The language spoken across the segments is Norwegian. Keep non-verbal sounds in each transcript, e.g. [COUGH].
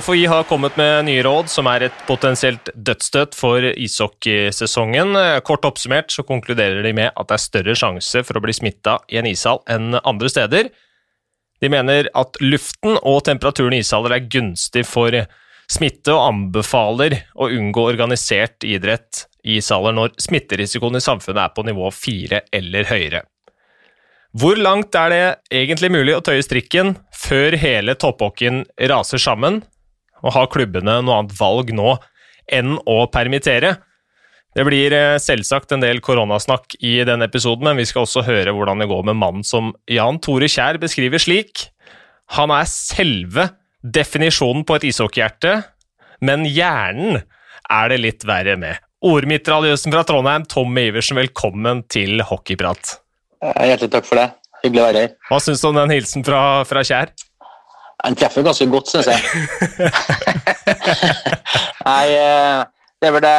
FHI har kommet med nye råd som er et potensielt dødsstøt for ishockeysesongen. Kort oppsummert så konkluderer de med at det er større sjanse for å bli smitta i en ishall enn andre steder. De mener at luften og temperaturen i ishaller er gunstig for smitte, og anbefaler å unngå organisert idrett i ishaller når smitterisikoen i samfunnet er på nivå fire eller høyere. Hvor langt er det egentlig mulig å tøye strikken før hele topphockeyen raser sammen? Og har klubbene noe annet valg nå enn å permittere? Det blir eh, selvsagt en del koronasnakk i denne episoden, men vi skal også høre hvordan det går med mannen som Jan Tore Kjær beskriver slik. Han er selve definisjonen på et ishockeyhjerte, men hjernen er det litt verre med. Ordmitraljøsen fra Trondheim, Tommy Iversen, velkommen til Hockeyprat. Hjertelig takk for det. Hyggelig å være her. Hva syns du om den hilsen fra, fra Kjær? Han treffer ganske godt, syns jeg. [LAUGHS] Nei, eh, det er vel det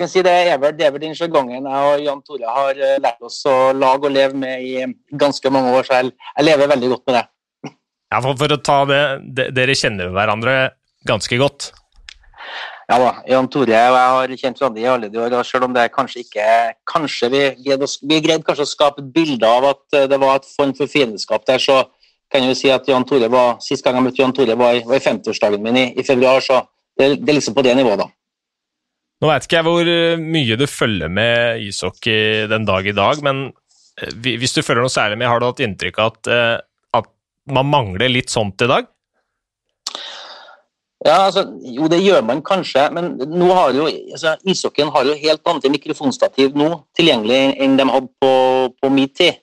kan si det er vel, det er vel den sjargongen jeg og Jan Tore har eh, lært oss å lage og leve med i ganske mange år, så jeg, jeg lever veldig godt med det. Ja, for, for å ta det, Dere kjenner hverandre ganske godt? Ja da, Jan Tore og jeg har kjent hverandre i alle de år, og selv om det kanskje ikke Kanskje vi greide, vi greide kanskje å skape et bilde av at eh, det var et form for fiendskap der, så kan jeg jo si at Jan Tore var, Sist gang jeg møtte Jan Tore, var i, var i 50-årsdagen min i, i, februar, så det, det, er liksom på det nivået, da. Nå vet ikke jeg hvor eh, mye du følger med ishockey den dag i dag, men eh, hvis du følger noe særlig med, har du hatt inntrykk av at, at man mangler litt sånt i dag? Ja, altså, Jo, det gjør man kanskje, men nå har jo, altså, ishockeyen har jo helt andre mikrofonstativ nå tilgjengelig enn de hadde på, på min tid.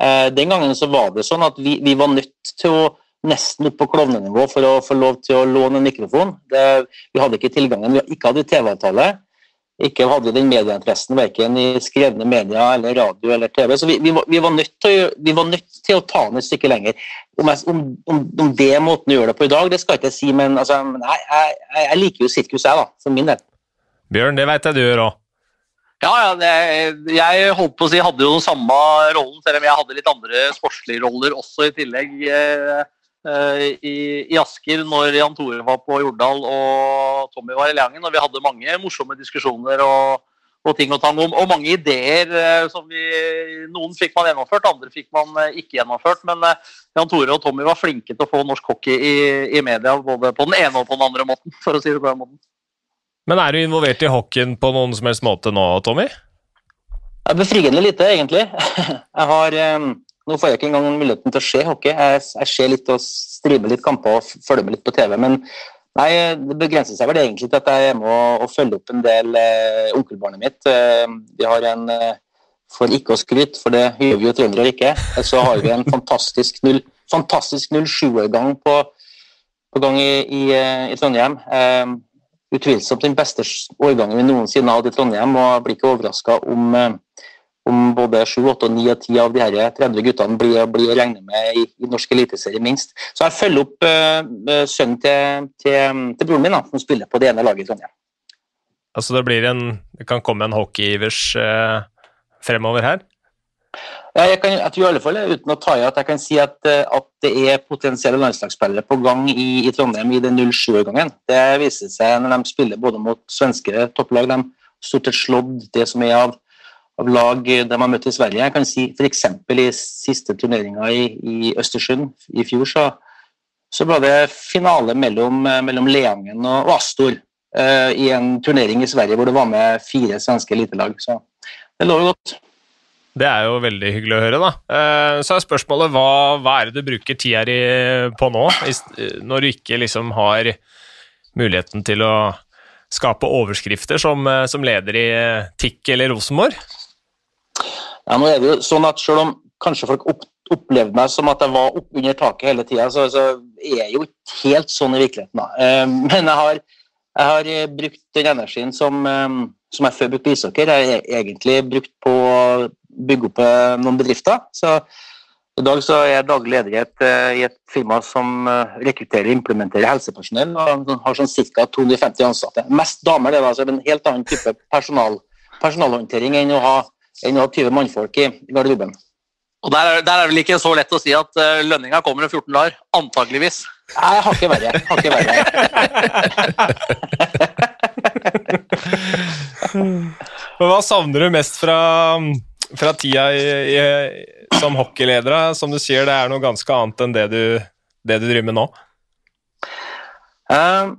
Eh, den gangen så var det sånn at vi, vi var nødt til å nesten opp på klovnenivå for å få lov til å låne en mikrofon. Det, vi hadde ikke tilgangen, vi ikke hadde TV-avtale ikke hadde den medieinteressen verken i skrevne medier eller radio eller TV. Så vi, vi, var, vi, var, nødt til, vi var nødt til å ta den et stykke lenger. Om, jeg, om, om, om det er måten å gjøre det på i dag, det skal jeg ikke si, men altså, jeg, jeg, jeg, liker jo sirkus, jeg, da, for min del. Bjørn, det vet jeg du gjør òg. Ja, ja det, jeg holdt på å si hadde jo den samme rollen, selv om jeg hadde litt andre sportslige roller også i tillegg. Eh, Eh, i, i, Asker når Jan Tore var på Jordal og Tommy var i Leangen. Og vi hadde mange morsomme diskusjoner og, og ting og tang om, og mange ideer eh, som vi Noen fikk man gjennomført, andre fikk man eh, ikke gjennomført. Men Jan Tore og Tommy var flinke til å få norsk hockey i, i media både på den ene og på den andre måten, [LAUGHS] for å si det på den måten. Men er du involvert i hockeyen på noen som helst måte nå, Tommy? Befriende lite, egentlig. [LAUGHS] Jeg har nå får jeg ikke engang muligheten til å se hockey. Jeg, jeg ser litt og striver litt kamper og følger med litt på TV. Men nei, det begrenser seg vel egentlig til at jeg er med og, følger opp en del eh, onkelbarnet mitt. Eh, vi har en eh, For ikke å skryte, for det gjør vi jo trøndere ikke, eh, så har vi en fantastisk 07-årgang på, på, gang i, i, eh, i Trondheim. Eh, utvilsomt den beste årgangen vi noensinne har hatt i Trondheim, og jeg blir ikke overraska om om både 7, 8, 9 og 10 av de her 30 guttene blir, blir å regne med i, i norsk eliteserie, minst. Så jeg følger opp uh, sønnen til, til, til, broren min, da, som spiller på det ene laget i Trondheim. Altså det, blir en, det kan komme en hockeyivers uh, fremover her? Jeg, kan, jeg tror i alle fall, uten å ta i at jeg kan si at, at det er potensielle landslagsspillere på gang i, i Trondheim i den 07-årgangen. Det viser seg når de spiller både mot svenske topplag. De stort sett slått det som er av av lag de har møtt i Sverige. Jeg kan si F.eks. i siste turneringa i, i, Østersund i fjor, så, så ble det finale mellom, mellom Leangen og, og Astor uh, i en turnering i Sverige hvor det var med fire svenske elitelag. Så det lover godt. Det er jo veldig hyggelig å høre, da. Uh, så er spørsmålet hva, hva, er det du bruker tida di på nå, når du ikke liksom har muligheten til å skape overskrifter som, som leder i TIK eller Rosenborg? Ja, nå er det jo sånn at Selv om kanskje folk opp, opplevde meg som at jeg var oppunder taket hele tida, så, så, er jeg jo ikke helt sånn i virkeligheten. da. Eh, men jeg har, jeg har, eh, brukt den energien som, eh, som jeg før brukte på ishockey, jeg har egentlig brukt på å bygge opp noen bedrifter. Så i dag så er jeg daglig leder i et firma som rekrutterer og implementerer helsepersonell. og Har sånn ca. 250 ansatte. Mest damer, det er altså en helt annen type personal, personalhåndtering enn å ha enn å ha 20 mannfolk i garderoben. Og der er, der er det vel ikke så lett å si at uh, lønninga kommer om 14 dager. Antageligvis. Nei, jeg har ikke verre. Har ikke verre. [LAUGHS] Hva savner du mest fra, fra tida i, i, som hockeyleder? Som du sier, det er noe ganske annet enn det du, det du driver med nå? Uh,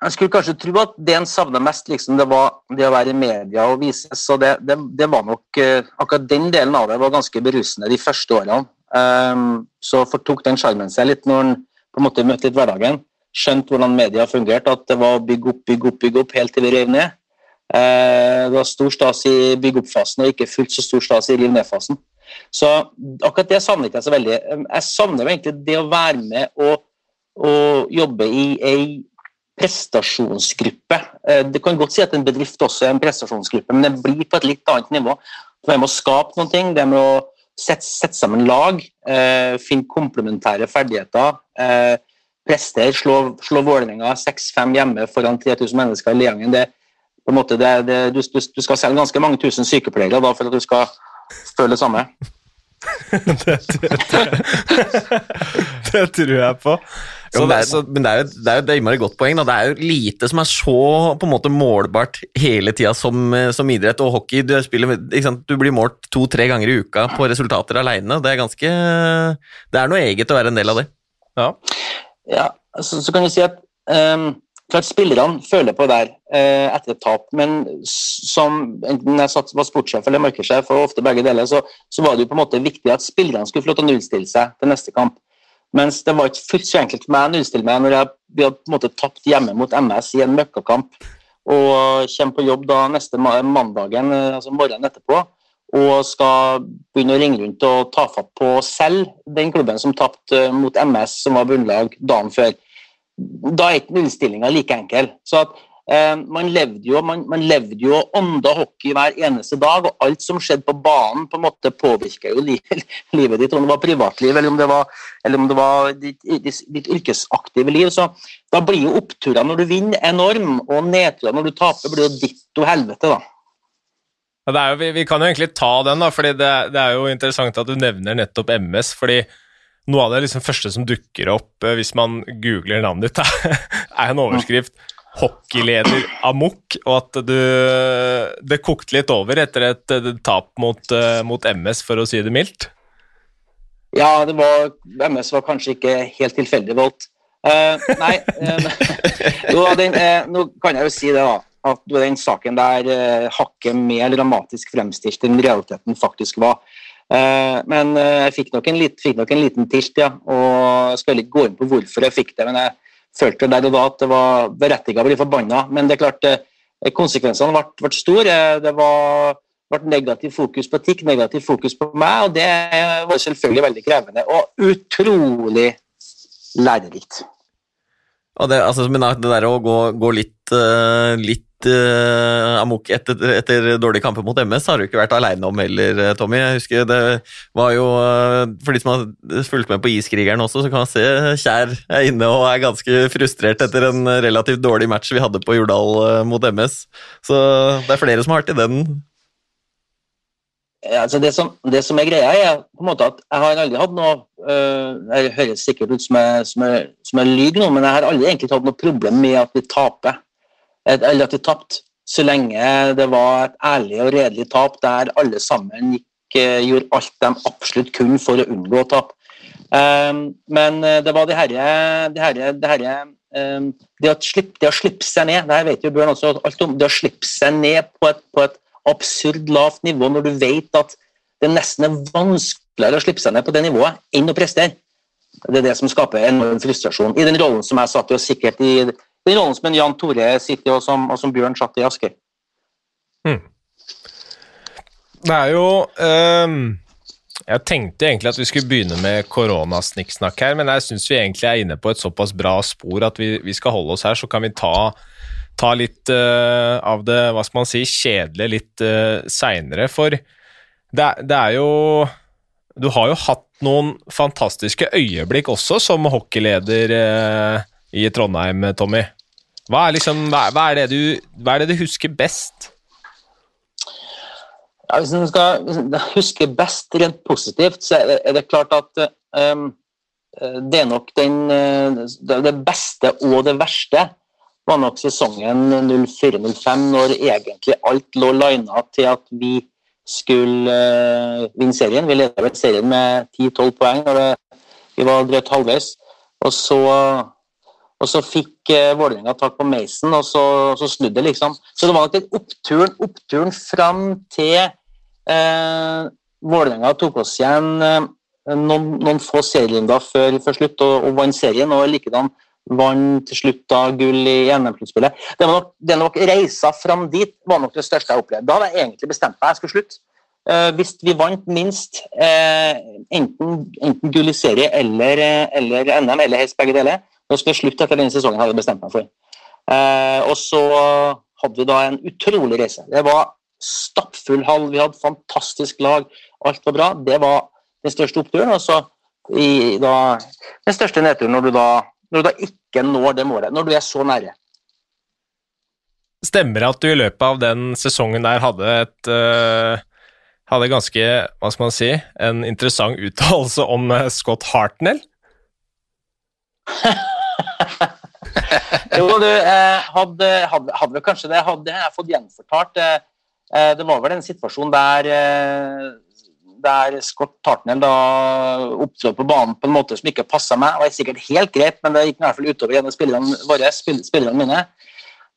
jeg skulle kanskje tro at det en savna mest, liksom, det var det å være i media og vises. Så det, det, det var nok uh, Akkurat den delen av det var ganske berusende de første årene. Um, så fortok den sjarmen seg litt når en på en måte møtte litt hverdagen. Skjønte hvordan media fungerte, at det var å bygge opp, bygge opp, bygge opp helt til vi rev ned. Uh, det var stor stas i bygge opp-fasen og ikke fullt så stor stas i riv ned-fasen. Så akkurat det savner ikke jeg så veldig. Jeg savner egentlig det å være med og, og jobbe i ei prestasjonsgruppe. Du det kan godt si at en bedrift også er en prestasjonsgruppe, men det blir på et litt annet nivå. Det er med å skape noen ting, det er med å sette, sette sammen lag, eh, finne komplementære ferdigheter. Eh, prestere, slå, slå Vålerenga 6-5 hjemme foran 3000 mennesker i Leangen. Det, på en måte, det, det, du, du, du, skal selge ganske mange tusen sykepleiere da, for at du skal føle det samme. Det, det, tror jeg på. Så, men, det er, men det er, jo, det er jo et innmari godt poeng. Da. Det er jo lite som er så på en måte målbart hele tida som, som, idrett og hockey. Du, spiller, du blir målt to-tre ganger i uka på resultater aleine. Det er ganske Det er noe eget å være en del av det. Ja, ja så, så kan du si at um, klart Spillerne føler på det der eh, etter et tap, men som enten jeg satt, var sportssjef eller markedssjef, og ofte begge deler, så, så, var det jo på en måte viktig at spillerne skulle få lov til å nullstille seg til neste kamp. Mens det var ikke fullt så enkelt for meg å nullstille meg når jeg vi hadde på en måte tapt hjemme mot MS i en møkkakamp og kommer på jobb da neste mandagen, altså morgenen etterpå, og skal begynne å ringe rundt og ta fatt på selv den klubben som tapte mot MS, som var bunnlag dagen før. Da er ikke innstillinga like enkel. Så at Eh, man levde jo man, man levde jo ånda hockey hver eneste dag, og alt som skjedde på banen, på en måte påvirka jo livet, [LAUGHS] livet ditt, om det var privatliv eller om det var, om det var ditt, ditt, ditt, yrkesaktive liv. Så da blir jo oppturene når du vinner, enorm, og nedturene når du taper, blir jo ditto helvete, da. Ja, jo, vi, vi, kan jo egentlig ta den, da, fordi det, det, er jo interessant at du nevner nettopp MS. fordi noe av det liksom første som dukker opp eh, hvis man googler navnet ditt, [LAUGHS] er en overskrift hockeyleder amok, og at du Det kokte litt over etter et, tap mot, uh, mot, MS, for å si det mildt? Ja, det var, MS var kanskje ikke helt tilfeldig valgt. Uh, nei [LAUGHS] uh, nå, den, uh, Nå kan jeg jo si det, da. At den saken der hakket mer dramatisk fremstilt enn realiteten faktisk var. Men jeg fikk nok, lit, fikk nok, en liten tilt, ja. Og jeg skal ikke gå inn på hvorfor jeg fikk det. men jeg følte der og da at det var berettiget å bli forbanna. Men det er klart, eh, konsekvensene ble, ble store. Det var, ble negativ fokus på TIK, negativ fokus på meg, og det var selvfølgelig veldig krevende. Og utrolig lærerikt. Det, altså, men det der å gå, gå litt, uh, litt uh, amok etter, etter dårlige kamper mot MS har du ikke vært aleine om heller, eh, Tommy. Jeg husker det var jo uh, For de som har fulgt med på Iskrigeren også, så kan man se Kjær er inne og er ganske frustrert etter en relativt dårlig match vi hadde på Jordal mot MS. Så det er flere som har vært i den. Ja, altså det, som, det, som, er greia, er på en måte at jeg har aldri hatt noe uh, Det høres sikkert ut som jeg, som jeg, som jeg lyver nå, men jeg har aldri egentlig hatt noe problem med at vi taper eller at vi tapte, så lenge det var et ærlig og redelig tap der alle sammen gikk, eh, gjorde alt de absolutt kunne for å unngå å tape. Um, men eh, det var det herre det, herre, det, herre, um, det, å slippe, det å slippe seg ned Det her vet jo Bjørn også alt om. Det å slippe seg ned på et, på et absurd lavt nivå når du vet at det nesten er vanskeligere å slippe seg ned på det nivået enn å prestere. Det er det som skaper enorm frustrasjon. I den rollen som jeg satt i, og sikkert i den rollen som Jan Tore sitter og som, og som Bjørn satt i Asker. Hmm. Det er jo um, Jeg tenkte egentlig at vi skulle begynne med koronasnikksnakk her, men jeg syns vi egentlig er inne på et såpass bra spor at vi, vi skal holde oss her, så kan vi ta, ta litt uh, av det hva skal man si, kjedelige litt uh, seinere. For det, det er jo Du har jo hatt noen fantastiske øyeblikk også som hockeyleder. Uh, i Trondheim, Tommy. Hva er, liksom, hva, hva, er du, hva er, det du, husker best? Ja, hvis en skal huske best rent positivt, så er det klart at um, det er nok den, det beste og det verste var nok sesongen 04-05, når egentlig alt lå lina til at vi skulle uh, vinne serien. Vi ledet vel serien med 10-12 poeng når det, vi var drøyt halvveis. Og så, og så fikk uh, Vålerenga tak på Mason, og så, så snudde det, liksom. Så det var nok den oppturen, oppturen fram til uh, Vålerenga tok oss igjen uh, noen, noen, få serierunder før, før slutt og, og vant serien. og likedan Vant til slutt da gull i NM-sluttspillet. Det var nok, det nok reisa fram dit var nok det største jeg opplevde. Da hadde jeg egentlig bestemt meg jeg skulle slutte. Uh, hvis vi vant minst uh, enten, enten, gull i serie eller, uh, eller, NM, eller helst begge deler, da skulle jeg slutte etter denne sesongen. hadde jeg bestemt meg for. og så hadde vi da en utrolig reise. Det var stappfull hall, vi hadde fantastisk lag, alt var bra. Det var den største oppturen. Og så i, da, den største nedturen når du da når du da ikke når det målet, når du er så nære. Stemmer det at du i løpet av den sesongen der hadde et uh, hadde ganske, hva skal man si, en interessant [LAUGHS] uttalelse om uh, Scott Hartnell? [LAUGHS] jo, du eh, hadde, hadde, hadde vel kanskje det. Hadde jeg fått gjenfortalt. Eh, eh, det var vel en situasjon der der Scott Tartnell da opptrådte på banen på en måte som ikke passa meg. Det var sikkert helt greit, men det gikk i hvert fall utover en av spillerne våre, spillerne mine.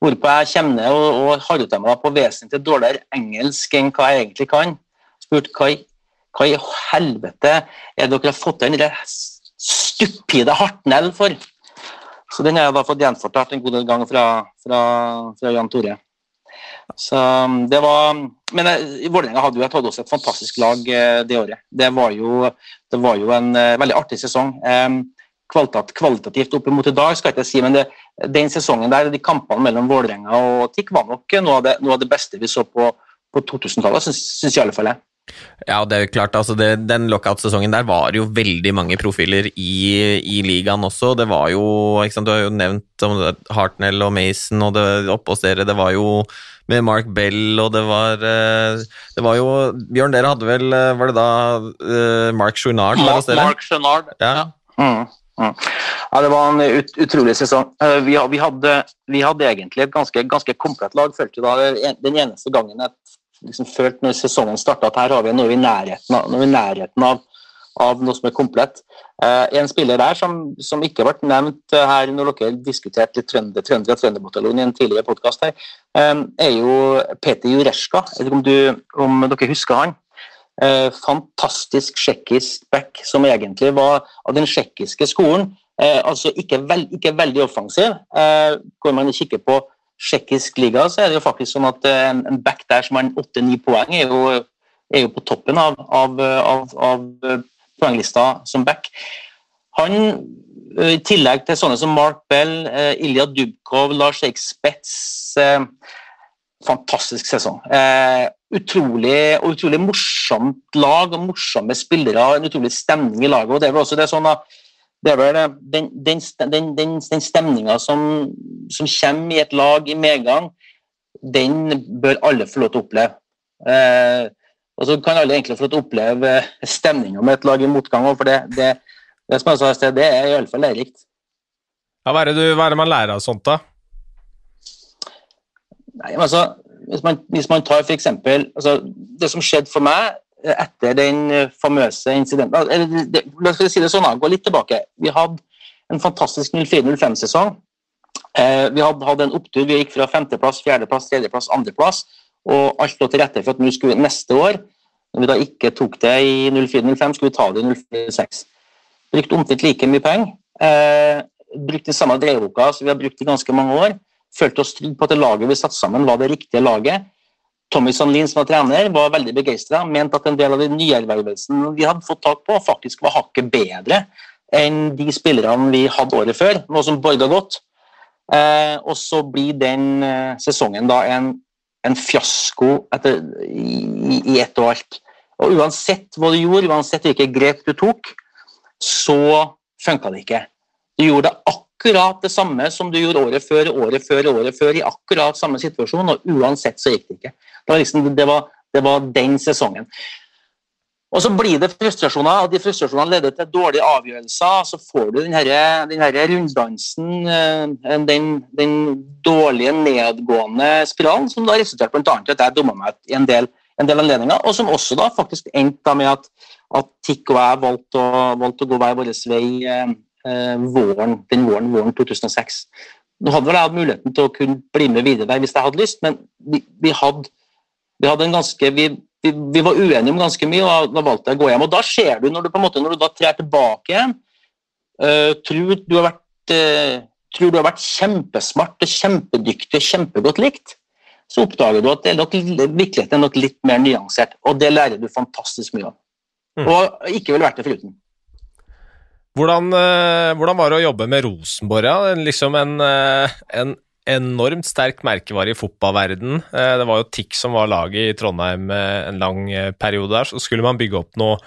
Hvorpå jeg kommer ned og, og har ut meg på vesentlig dårligere engelsk enn hva jeg egentlig kan. Spurte hva, i helvete er dere har fått til den stupide Hartnell for? Så den har jeg da fått gjenfortalt en god del ganger fra, fra, fra Jan Tore. Så um, det var Men eh, Vålerenga hadde jo hadde også et fantastisk lag eh, det året. Det var jo, det var jo en eh, veldig artig sesong. Kvalitat, kvalitativt opp mot i dag, skal jeg ikke si, men det, den sesongen der, de kampene mellom Vålerenga og TIK var nok noe av det, noe av det beste vi så på, på 2000-tallet, syns i alle fall. Ja, det er klart, altså det, Den lockout-sesongen der var jo veldig mange profiler i, i ligaen også. Det var jo, Du har jo nevnt Hartnell og Mason og det, oppe dere. Det var jo med Mark Bell, og det var eh, Det var jo Bjørn, dere hadde vel eh, Var det da uh, Mark Journard der hos dere? Mark Journard, ja. ja. Mm, mm. Ja, Det var en ut, utrolig sesong. Vi, vi, hadde, vi, hadde, egentlig et ganske, ganske komplett lag. følte da Den eneste gangen jeg liksom følte når sesongen starta at her har vi noe i nærheten av, noe i nærheten av, av noe som er komplett. Uh, en spiller der som, som ikke ble nevnt uh, her når dere diskuterte trønder, trønder og Trønderbataljonen i en tidligere podkast, er jo Peter Jureska. Jeg vet ikke om, du, om dere husker han? Uh, fantastisk tsjekkisk back som egentlig var av den tsjekkiske skolen. altså ikke, veld, ikke, veldig offensiv. går man og kikker på tsjekkisk liga, så er det jo faktisk sånn at en, en back der som har åtte-ni poeng, er jo, er jo, på toppen av, av, av, av poenglista som back. Han, eh, i tillegg til sånne som Mark Bell, eh, Ilja Dubkov, Lars Eik Spets eh, Fantastisk sesong. utrolig, utrolig morsomt lag og morsomme spillere. En utrolig stemning i laget. og Det er vel også det sånn at det er vel den, den, den, den, stemninga som, som, kommer i et lag i medgang, den bør alle få lov til å oppleve. Eh, og så kan alle egentlig få lov til å oppleve stemninga med et lag i motgang. For det, det, det som jeg sa i sted, det er iallfall lærerikt. Ja, hva, er det hva er det man lærer av sånt, da? Nei, altså, hvis man, hvis man tar f.eks. Altså, det som skjedde for meg etter den famøse incidenten eller, det, La oss si det sånn, gå litt tilbake. Vi hadde en fantastisk 04-05-sesong. Eh, vi hadde hatt en opptur. Vi gikk fra femteplass, fjerdeplass, tredjeplass, andreplass og alt lå til rette for at nå skulle neste år, når vi da ikke tok det i 04-05, skulle vi ta det i 04-06. Brukte omtrent like mye penger. Eh, brukt den samme dreieboka som vi har brukt i ganske mange år. Følte oss trygge på at det laget vi satte sammen, var det riktige laget. Tommy Sandlin, som var trener, var veldig begeistra. Mente at en del av den nyervervelsen vi hadde fått tak på, faktisk var hakket bedre enn de spillerne vi hadde året før, noe som borga godt. Eh, og så blir den eh, sesongen da en en fiasko etter, i, i ett og alt. Og uansett hva du gjorde, uansett hvilke grep du tok, så funka det ikke. Du gjorde akkurat det samme som du gjorde året før, året før, året før, i akkurat samme situasjon, og uansett så gikk det ikke. Det var, liksom, det var, Det var den sesongen. Og så blir det frustrasjoner, og de frustrasjonene leder til dårlige avgjørelser. Så får du den denne runddansen, eh, den, den, dårlige nedgående spiralen, som da resulterte bl.a. i at jeg dumma meg i en del, en del anledninger, og som også da faktisk endte med at, at TIK og jeg valgte å, valgte å gå hver vår vei eh, eh, våren, den våren, våren 2006. Nå hadde vel jeg hatt muligheten til å kunne bli med videre der hvis jeg hadde lyst, men vi, vi, hadde, vi hadde, en ganske vi, vi, var uenige om ganske mye, og da valgte jeg å gå hjem. Og da ser du, når du på en måte, når du da trer tilbake igjen, uh, tror, du har vært, uh, tror du har vært kjempesmart, kjempedyktig, kjempegodt likt, så oppdager du at nok, virkeligheten er nok litt mer nyansert, og det lærer du fantastisk mye av. Mm. Og ikke ville vært det foruten. Hvordan, uh, hvordan, var det å jobbe med Rosenborg? Ja? Liksom en, en enormt sterk merkevare i fotballverden. Eh, det var jo TIC som var laget i Trondheim eh, en lang eh, periode der. Så skulle man bygge opp noe,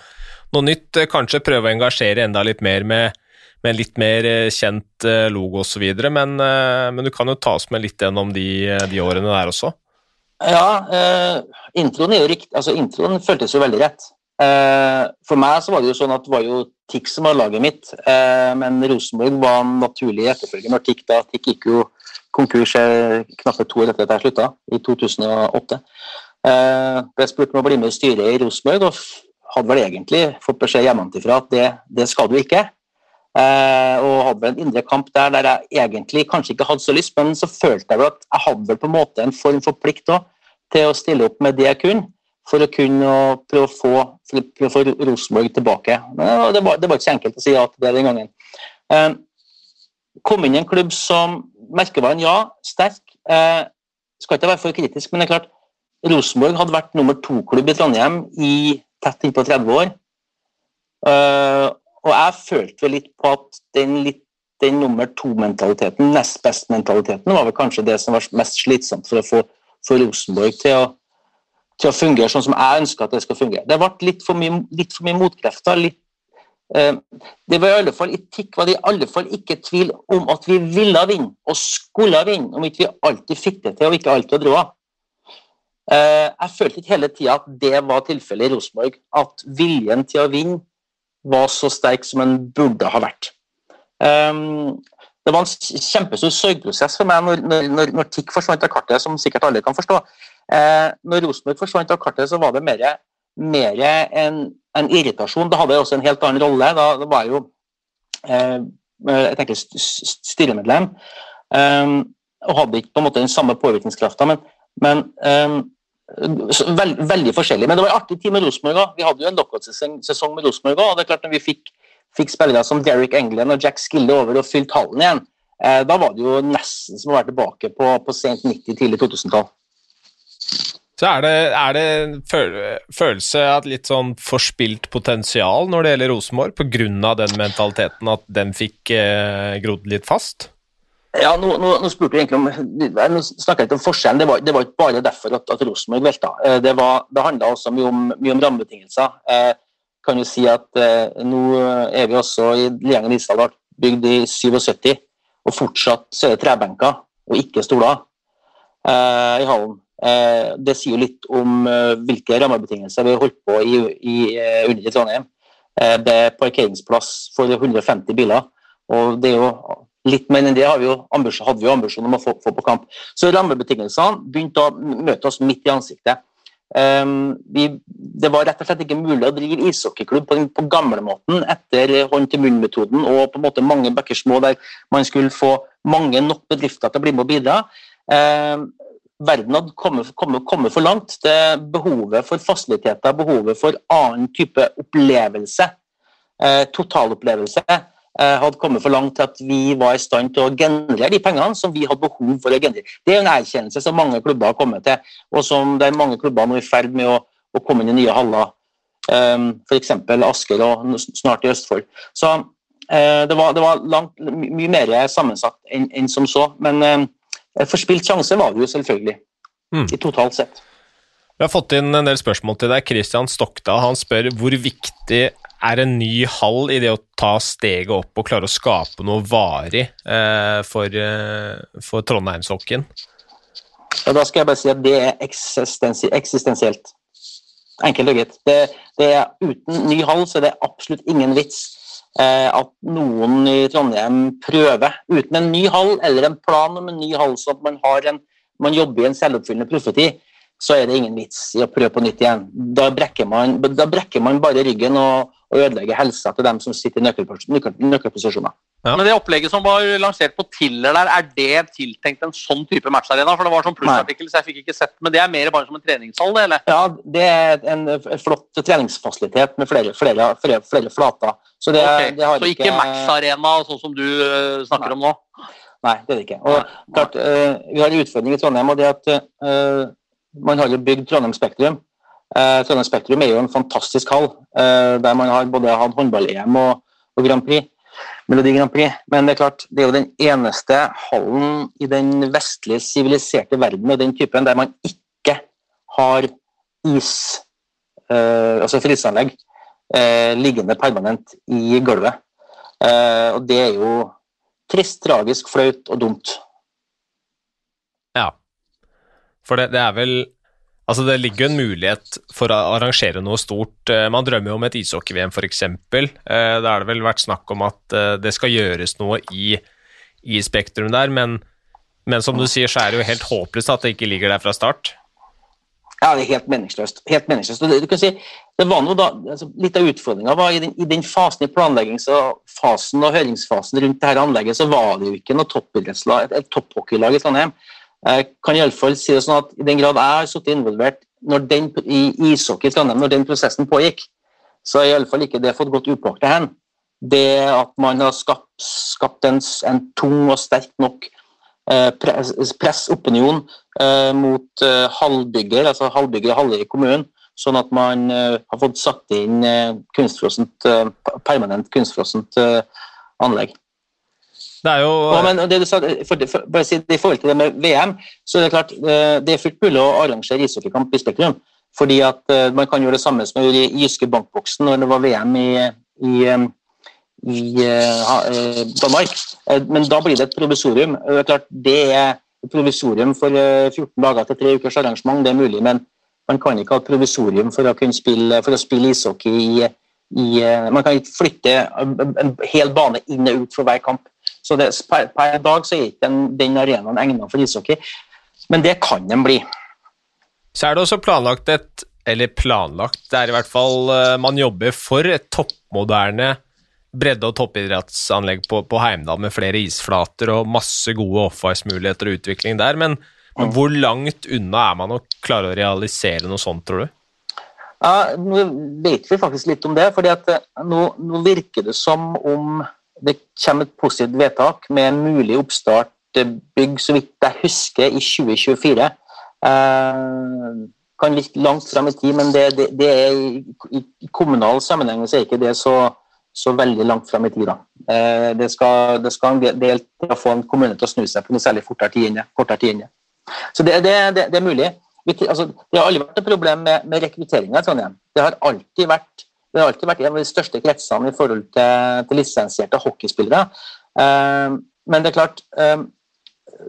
noe nytt, kanskje prøve å engasjere enda litt mer med, med litt mer kjent logo osv. Men, men du kan jo ta oss med litt gjennom de, de årene der også. Ja, eh, introen riktig. Altså, introen føltes jo veldig rett. Eh, for meg så var det jo sånn at det var jo TIK som var laget mitt, eh, men Rosenborg var en naturlig etterfølger når TIK da. TIK gikk jo konkurs knappe to år etter at jeg slutta, i 2008. Eh, ble spurt om å bli med i styret i Rosenborg, og hadde vel egentlig fått beskjed hjemmefra at det, det, skal du ikke. Eh, og hadde en indre kamp der der jeg egentlig kanskje ikke hadde så lyst, men så følte jeg vel at jeg hadde vel på en måte en form for plikt også, til å stille opp med det jeg kunne, for å kunne prøve å få, prøve å få Rosenborg tilbake. Men det var, det var ikke så enkelt å si ja til det den gangen. Eh, kom inn i en klubb som merkevaren, ja, sterk. Eh, skal ikke være for kritisk, men det er klart Rosenborg hadde vært nummer to-klubb i Trondheim i tett innpå 30 år. Og jeg følte vel litt på at den, litt, den nummer to-mentaliteten, nest best-mentaliteten, var vel kanskje det som var mest slitsomt for å få for Rosenborg til å, til å fungere sånn som jeg ønsker at det skal fungere. Det ble litt for mye, litt for mye motkrefter, litt Eh, det var i alle fall etikk var det i alle fall ikke tvil om at vi ville vinne og skulle vinne, om ikke vi alltid fikk det til og ikke alltid dro av. Eh, jeg følte ikke hele tida at det var tilfellet i Rosenborg, at viljen til å vinne var så sterk som den burde ha vært. Um, det var en kjempestor sorgprosess for meg når, når, når, TIK forsvant av kartet, som sikkert alle kan forstå. Når Rosenborg forsvant av kartet, så var det mer, en en irritasjon. Da hadde jeg også en helt annen rolle. Da, da var jeg jo eh, jeg tenker styremedlem um, og hadde ikke på en måte den samme påvirkningskrafta, men, men um, veld, veldig forskjellig. Men det var en artig tid med Rosenborg òg. Vi hadde jo en lockout-sesong med Rosenborg òg. Og det er klart når vi fikk, fikk spillere som Derek England og Jack Skille over og fylte hallen igjen, eh, da var det jo nesten som å være tilbake på, på sent 90-, tidlig 2000-tall. Så er det, er det en følelse av litt sånn forspilt potensial når det gjelder Rosenborg, pga. den mentaliteten at den fikk eh, grodd litt fast? Ja, nå, nå, nå spurte du egentlig om Nå snakker jeg litt om forskjellen. Det var, det var ikke bare derfor at, at Rosenborg velta. Eh, det, var, det handla også mye om, mye om rammebetingelser. Jeg eh, kan jo si at eh, nå er vi også i Liengen Isdal bygd i 77, og fortsatt så er det trebenker og ikke stoler eh, i hallen. Eh, det sier jo litt om eh, hvilke rammebetingelser vi har holdt på i, i, under i Trondheim. Det er parkeringsplass for 150 biler, og det er jo litt mer enn det vi jo ambisjon, hadde vi ambisjon om å få, få, på kamp. Så rammebetingelsene begynte å møte oss midt i ansiktet. Um, vi, det var rett og slett ikke mulig å drive ishockeyklubb på, på gamlemåten etter hånd-til-munn-metoden og på en måte mange bekker små der man skulle få mange nok bedrifter til å bli med og bidra. Um, verden hadde kommet, kommet, kommet, for langt. Det behovet for fasiliteter, behovet for annen type opplevelse, eh, totalopplevelse, hadde kommet for langt til at vi var i stand til å generere de pengene som vi hadde behov for å generere. Det er en erkjennelse som mange klubber har kommet til, og som det er mange klubber nå i ferd med å, å komme inn i nye haller. Um, F.eks. Asker og snart i Østfold. Så uh, det, var, det var langt, mye mer sammensatt enn, en som så. men uh, Eh, forspilt sjanse var det jo selvfølgelig, mm. i totalt sett. Vi har fått inn en del spørsmål til deg. Kristian Stokta han spør hvor viktig er en ny hall i det å ta steget opp og klare å skape noe varig eh, for, eh, for Trondheimshockeyen? Ja, da skal jeg bare si at det er eksistensielt. Enkelt og greit. Det, det er, uten ny hall så er det absolutt ingen vits eh, at noen i Trondheim prøver, uten en ny hall eller en plan om en ny hall, så at man, har en, man jobber i en selvoppfyllende profeti, så er det ingen vits i å prøve på nytt igjen. Da brekker man, da brekker man bare ryggen og, og ødelegger helsa til dem som sitter i nøkkelposisjoner. Ja. Men det opplegget som var lansert på Tiller der, er det tiltenkt en sånn type matcharena? For det var sånn plussartikkel, så jeg fikk ikke sett Men det er mer bare som en treningshall, det, eller? Ja, det er en flott treningsfasilitet med flere, flere, flere, flere flater. Så, det, okay. det så ikke, ikke matcharena sånn som du uh, snakker nei. om nå? Nei, det er det ikke. Og klart, uh, Vi har en utfordring i Trondheim, og det at uh, man har jo bygd Trondheim Spektrum. Trondheim Spektrum er jo en fantastisk hall, der man har både hatt håndball-EM og, og Grand Prix. Melodi Grand Prix. Men det er klart, det er jo den eneste hallen i den vestlige siviliserte verden og den typen der man ikke har is, eh, altså frisanlegg, eh, liggende permanent i gulvet. Eh, og det er jo trist, tragisk, flaut og dumt. Ja. For det, det er vel Altså, det ligger jo en mulighet for å arrangere noe stort. Eh, man drømmer jo om et ishockey-VM, f.eks. Eh, da har det vel vært snakk om at eh, det skal gjøres noe i, i Spektrum der, men, men, som du sier, så er det jo helt håpløst at det ikke ligger der fra start. Ja, det er helt meningsløst. Helt meningsløst. Du kan si, det var noe da, altså, Litt av utfordringa var i den, i den, fasen i planleggingsfasen og høringsfasen rundt dette anlegget, så var det jo ikke noe toppidrettslag, et, et topphockeylag i Trondheim. Jeg kan iallfall si det sånn at i den grad jeg har sittet involvert den, i ishockey i Trondheim når den prosessen pågikk, så har iallfall ikke det fått gått upåaktet hen. Det at man har skapt, skapt en, en, tung og sterk nok eh, press, eh, mot eh, halvbygger, altså halvbygger og halve i kommunen, sånn at man eh, har fått satt inn eh, kunstfrossent, eh, permanent kunstfrossent anlegg. Det er jo ja, men det du sa, for, for, bare si, I forhold til det med VM, så er det klart eh, det er fullt mulig å arrangere ishockeykamp i Spektrum. fordi at Man kan gjøre det samme som man gjorde i Jyske Bankboksen når det var VM i, i, i Danmark. Men da blir det et provisorium. Det er klart det er provisorium for 14 dager til tre ukers arrangement, det er mulig. Men man kan ikke ha provisorium for å spille, for å spille ishockey i, i Man kan ikke flytte en hel bane inn og ut for hver kamp. Så det, per, per, dag så er ikke den, den arenaen egnet for ishockey, men det kan den bli. Så er det også planlagt et Eller planlagt, det er i hvert fall eh, Man jobber for et toppmoderne bredde- og toppidrettsanlegg på, på Heimdal med flere isflater og masse gode off-ice-muligheter og utvikling der, men, men, hvor langt unna er man å klare å realisere noe sånt, tror du? Ja, Nå vet vi faktisk litt om det. fordi at eh, nå, nå virker det som om det kommer et positivt vedtak med en mulig oppstart bygg, så vidt jeg husker, i 2024. Eh, kan virke langt frem i tid, men det, det, det er i, i, kommunal sammenheng så er ikke det så, så veldig langt frem i tid. Da. Eh, det, skal, det skal en del til å få en kommune til å snu seg på noe særlig fortere tid enn det. Så det, det, er mulig. Altså, det har aldri vært et problem med, med rekrutteringa i Trondheim. Det har alltid vært det har alltid vært en av de største kretsene i forhold til, til lisensierte hockeyspillere. Uh, men det er klart uh,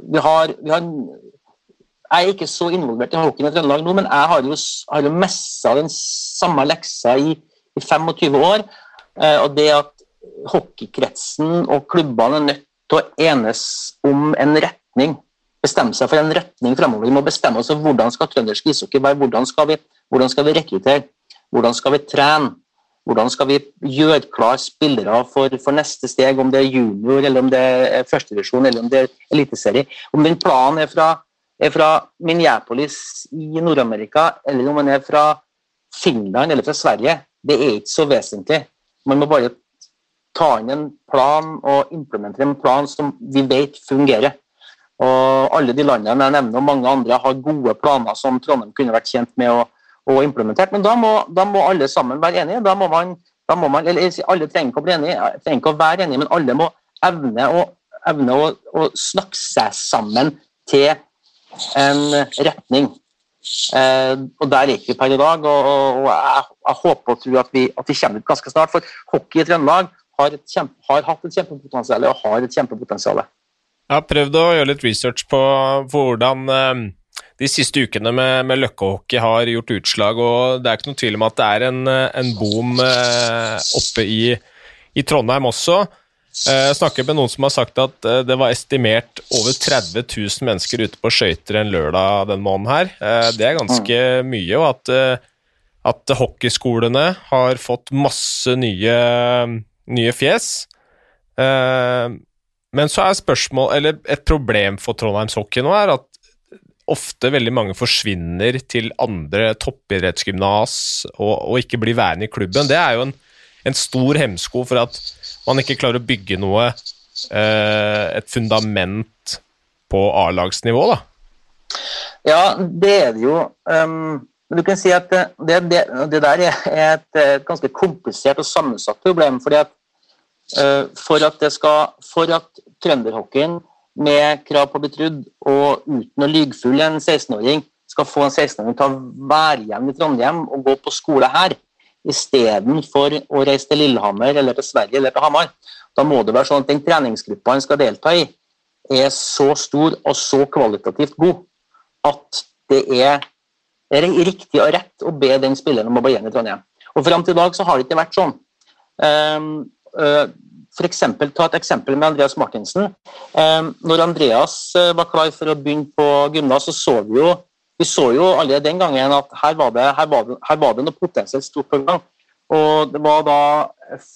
vi, har, vi har, Jeg er ikke så involvert i hockeyen i Trøndelag nå, men jeg har jo, har jo messa den samme leksa i, i 25 år. Uh, og det at hockeykretsen og klubbene er nødt til å enes om en retning bestemme seg for en retning fremover. Vi må bestemme oss for hvordan skal trøndersk ishockey være, hvordan skal vi, hvordan skal vi rekruttere, hvordan skal vi trene, hvordan skal vi gjøre klar spillere for, for, neste steg, om det er junior, eller om det er førstedivisjon eller om det er eliteserie? Om den planen er fra, er fra Minneapolis i Nord-Amerika, eller om den er fra Finland eller fra Sverige, det er ikke så vesentlig. Man må bare ta inn en plan og implementere en plan som vi vet fungerer. Og Alle de landene jeg nevner, og mange andre, har gode planer som Trondheim kunne vært kjent med. å og implementert. Men da må, da må alle sammen være enige. Da må man, da må man, eller Alle trenger ikke å bli enige, trenger ikke å være enige, men alle må evne å, evne å, å snakke seg sammen til en retning. Eh, og Der er vi per i dag. og, og jeg, jeg, håper og tror at vi, at vi kommer ut ganske snart. For hockey i Trøndelag har, har hatt et kjempepotensial og har et kjempepotensial. Jeg har prøvd å gjøre litt research på, på hvordan eh, de siste ukene med, med løkkehockey har gjort utslag, og det er ikke noen tvil om at det er en, en boom oppe i, i Trondheim også. Jeg snakker med noen som har sagt at det var estimert over 30 000 mennesker ute på skøyter en lørdag den måneden her. Det er ganske mye, og at, at hockeyskolene har fått masse nye, nye fjes. Men så er spørsmål, eller et problem for Trondheims hockey nå, er at ofte veldig mange forsvinner til andre toppidrettsgymnas og, og, ikke blir værende i klubben. Det er jo en, en, stor hemsko for at man ikke klarer å bygge noe eh, Et fundament på A-lagsnivå, da. Ja, det er det jo. Um, men du kan si at det, det, det der er et, et, ganske komplisert og sammensatt problem. fordi at for at det skal For at trønderhockeyen med krav på å bli trudd og uten å lyge full en 16-åring skal få en 16-åring til å være igjen i Trondheim og gå på skole her, istedenfor å reise til Lillehammer eller til Sverige eller til Hamar. Da må det være sånn at den treningsgruppa han skal delta i, er så stor og så kvalitativt god at det er riktig og rett å be den spilleren om å bli igjen i Trondheim. Og Fram til i dag så har det ikke vært sånn. Uh, for eksempel, ta et eksempel med Andreas Martinsen. Eh, når Andreas eh, var klar for å begynne på gymnas, så så vi jo vi så jo allerede den gangen at her var det, her var det, her var det noe potensielt stort på gang. Og det var da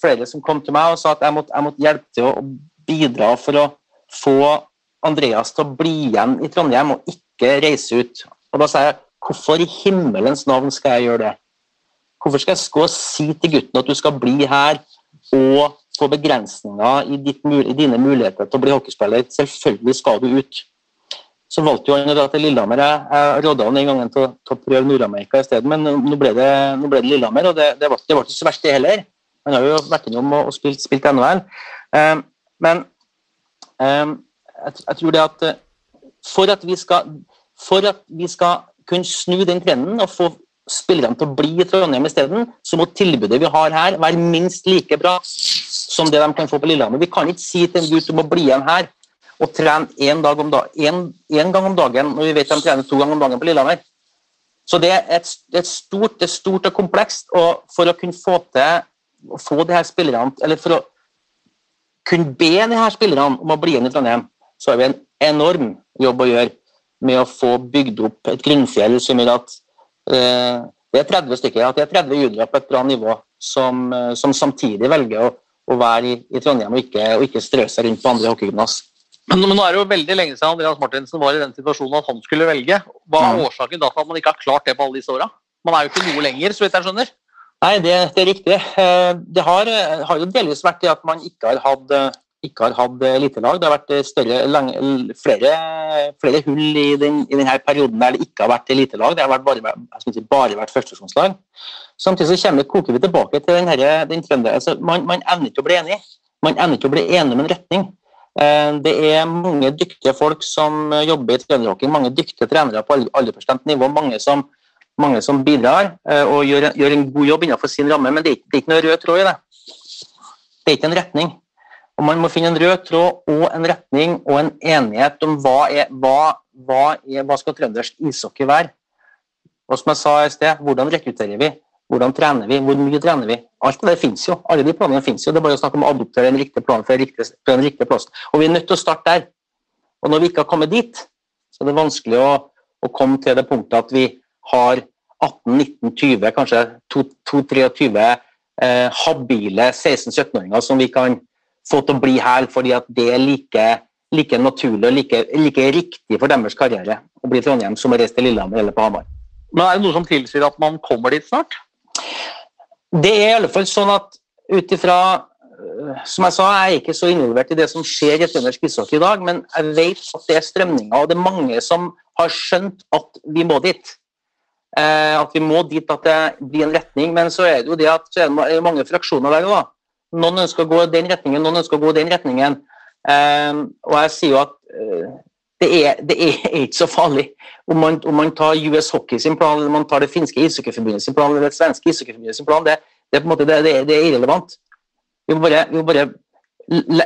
flere som kom til meg og sa at jeg måtte, jeg måtte hjelpe til å bidra for å få Andreas til å bli igjen i Trondheim og ikke reise ut. Og da sa jeg hvorfor i himmelens navn skal jeg gjøre det? Hvorfor skal jeg gå og si til gutten at du skal bli her og få begrensninger i, ditt, i, dine muligheter til å bli hockeyspiller. Selvfølgelig skal du ut. Så valgte jo han å dra til Lillehammer. Jeg, jeg råda han den gangen til, til, å prøve Nord-Amerika i stedet, men nå ble det, nå ble det Lillehammer, og det, det, ble ikke så verst, det heller. Han har jo vært innom og, og spilt, spilt NHL. Um, men um, jeg, jeg, tror det at eh, for at vi skal for at vi skal kunne snu den trenden og få spillerne til å bli i Trondheim isteden, så må tilbudet vi har her være minst like bra som det de kan få på Lillehammer. Vi kan ikke si til en gutt om å bli igjen her og trene én gang om dagen når vi vet de trener to ganger om dagen på Lillehammer. Så det er, et, er stort, det stort og komplekst. og For å kunne få til å få de her spillerne, eller for å kunne be de her spillerne om å bli igjen i Trondheim, så har vi en enorm jobb å gjøre med å få bygd opp et grunnfjell som gjør at eh, det er 30 stykker, at det er 30 juniorer på et bra nivå som, eh, som samtidig velger å å være i, i Trondheim og ikke, og ikke, strø seg rundt på andre hockeygymnas. Men, men nå er det jo veldig lenge siden Andreas Martinsen var i den situasjonen at han skulle velge. Hva er mm. årsaken da til at man ikke har klart det på alle disse åra? Man er jo ikke noe lenger, så vidt jeg skjønner. Nei, det, det er riktig. Eh, det har, har, jo delvis vært det at man ikke har hatt ikke har hatt elitelag. Det har vært større, lang, flere, flere, hull i, den, i, denne perioden der det ikke har vært elitelag. Det har vært bare, si, bare vært førstesjonslag. Samtidig så kommer, koker vi tilbake til den, her, den trønderen. Altså, man, man evner ikke å bli enig. Man evner ikke å bli enig om en retning. Eh, det er mange dyktige folk som jobber i trønderhockey, mange dyktige trenere på aldersbestemt nivå. Mange som, mange som bidrar eh, og gjør, gjør, en god jobb innenfor sin ramme, men det er ikke noe rød tråd i det. Det er ikke en retning. Og Man må finne en rød tråd og en retning og en enighet om hva, er, hva, hva, er, hva skal trøndersk ishockey være. Og som jeg sa i sted, hvordan rekrutterer vi? Hvordan trener vi? Hvor mye trener vi? Alt det der finnes jo. Alle de planene finnes jo. Det er bare å snakke om å adoptere en riktig plan for en riktig, plass. Og vi er nødt til å starte der. Og når vi ikke har kommet dit, så er det vanskelig å, å komme til det punktet at vi har 18-19-20, kanskje 22-23 eh, habile 16-17-åringer som vi kan få til å bli her fordi at det er like, like naturlig og like, like, riktig for deres karriere å bli i Trondheim som å reise til Lillehammer eller på Hamar. Men Er det noe som tilsier at man kommer dit snart? Det er i alle fall sånn at ut ifra øh, som jeg sa, jeg er ikke så involvert i det som skjer i trøndersk ishockey i dag, men jeg vet at det er strømninger, og det er mange som har skjønt at vi må dit. Eh, at vi må dit at det blir en retning. Men så er det jo det at det er mange fraksjoner der òg. Noen ønsker å gå den retningen, noen ønsker å gå den retningen. Um, og jeg sier jo at uh, det, er, det, er, [LAUGHS] ikke så farlig om man, om man, tar US Hockey sin plan, eller man tar det finske ishockeyforbundet sin plan, eller det svenske ishockeyforbundet sin plan. Det, det, er på en måte, det, det er irrelevant. Vi må bare, vi må bare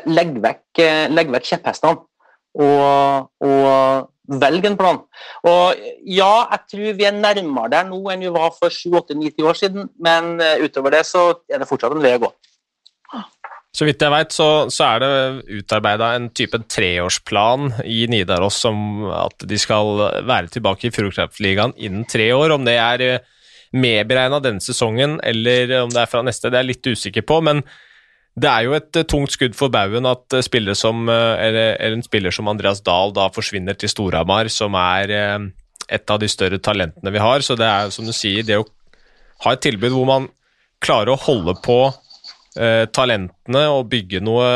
legge vekk, legge vekk kjepphestene og, og, velge en plan. Og ja, jeg tror vi er nærmere der nå enn vi var for 7-8-9-10 år siden, men eh, utover det så er det fortsatt en vei å gå. Så vidt jeg vet, så, så, er det utarbeida en type treårsplan i Nidaros om at de skal være tilbake i Fjordkraftligaen innen tre år. Om det er eh, medberegna denne sesongen eller om det er fra neste, det er jeg litt usikker på. men det er jo et eh, tungt skudd for baugen at eh, spillere som, eller, eller, en spiller som Andreas Dahl da forsvinner til Storhamar, som er et av de større talentene vi har. Så det er som du sier, det å ha et tilbud hvor man klarer å holde på eh, talentene og bygge noe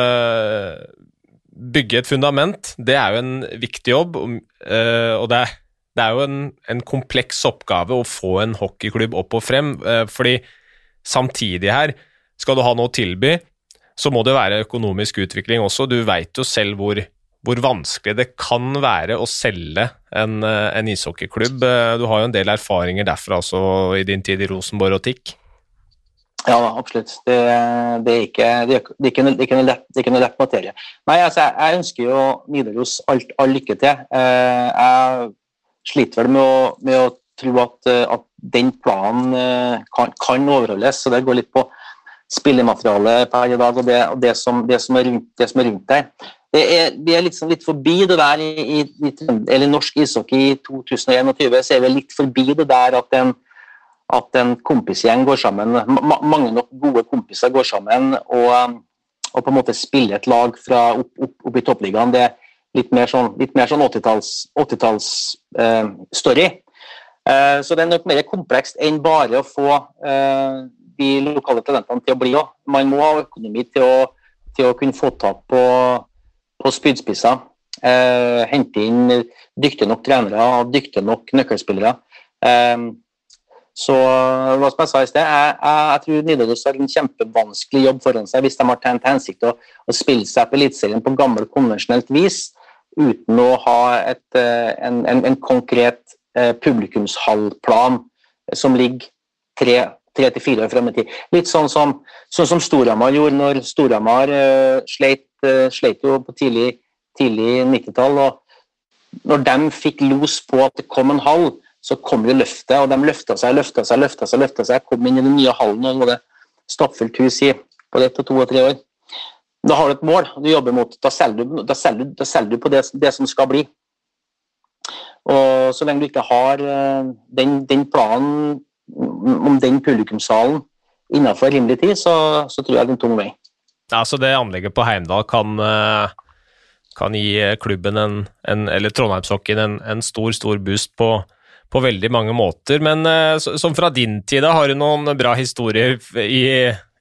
Bygge et fundament, det er jo en viktig jobb, eh, og det er, det er jo en, en, kompleks oppgave å få en hockeyklubb opp og frem, eh, fordi samtidig her skal du ha noe å tilby, så må det være økonomisk utvikling også. Du veit jo selv hvor, hvor, vanskelig det kan være å selge en, en ishockeyklubb. Du har jo en del erfaringer derfra også i din tid i Rosenborg og TIK. Ja, absolutt. Det, det, er ikke, det, er ikke, det, er ikke, noe lett, det lett materie. Nei, altså, jeg ønsker jo Nidaros alt, all lykke til. Eh, jeg sliter vel med å, med å tro at, at, den planen eh, kan, kan, overholdes. så Det går litt på spillematerialet per i dag og, det, og som, som, er rundt, det som er rundt der. Det er, vi er liksom litt forbi det der i, i, i norsk ishockey i 2021. så er vi litt forbi det der at en at en kompisgjeng går sammen, mange nok gode kompiser går sammen og, og på en måte spiller et lag fra opp, opp, opp i toppligaen. Det er litt mer sånn, sånn 80-talls-story. uh, eh, så det er nok mer komplekst enn bare å få eh, de lokale talentene til å bli òg. Man må ha økonomi til å, til å kunne få tak på, på spydspisser. Uh, hente inn dyktige nok trenere, dyktige nok nøkkelspillere. Uh, så hva som jeg sa i sted, jeg, jeg, jeg tror Nidaros har en kjempevanskelig jobb foran seg hvis de har til hensikt å, å, spille seg på Eliteserien på gammelt, konvensjonelt vis uten å ha et, eh, en, en, en, konkret eh, publikumshallplan som ligger tre, tre til fire år frem i tid. Litt sånn som, sånn som Storhamar gjorde når Storhamar uh, sleit, uh, sleit jo på tidlig, tidlig 90-tall. og Når de fikk los på at det kom en hall, så kom det løftet, og de løfta seg, løfta seg, løfta seg, løfta seg, kom inn i den nye hallen, og det stappfullt hus i på ett og to og tre år. Da har du et mål, du jobber mot Da selger du, da selger da selger du på det, det, som skal bli. Og så lenge du ikke har eh, den, den planen om den publikumssalen innenfor rimelig tid, så, så, tror jeg det er en tung vei. Ja, så det anlegget på Heimdal kan, eh, kan gi klubben en, en eller Trondheimshockeyen en, en stor, stor boost på på veldig mange måter. Men uh, som fra din tid, har du noen bra historier i,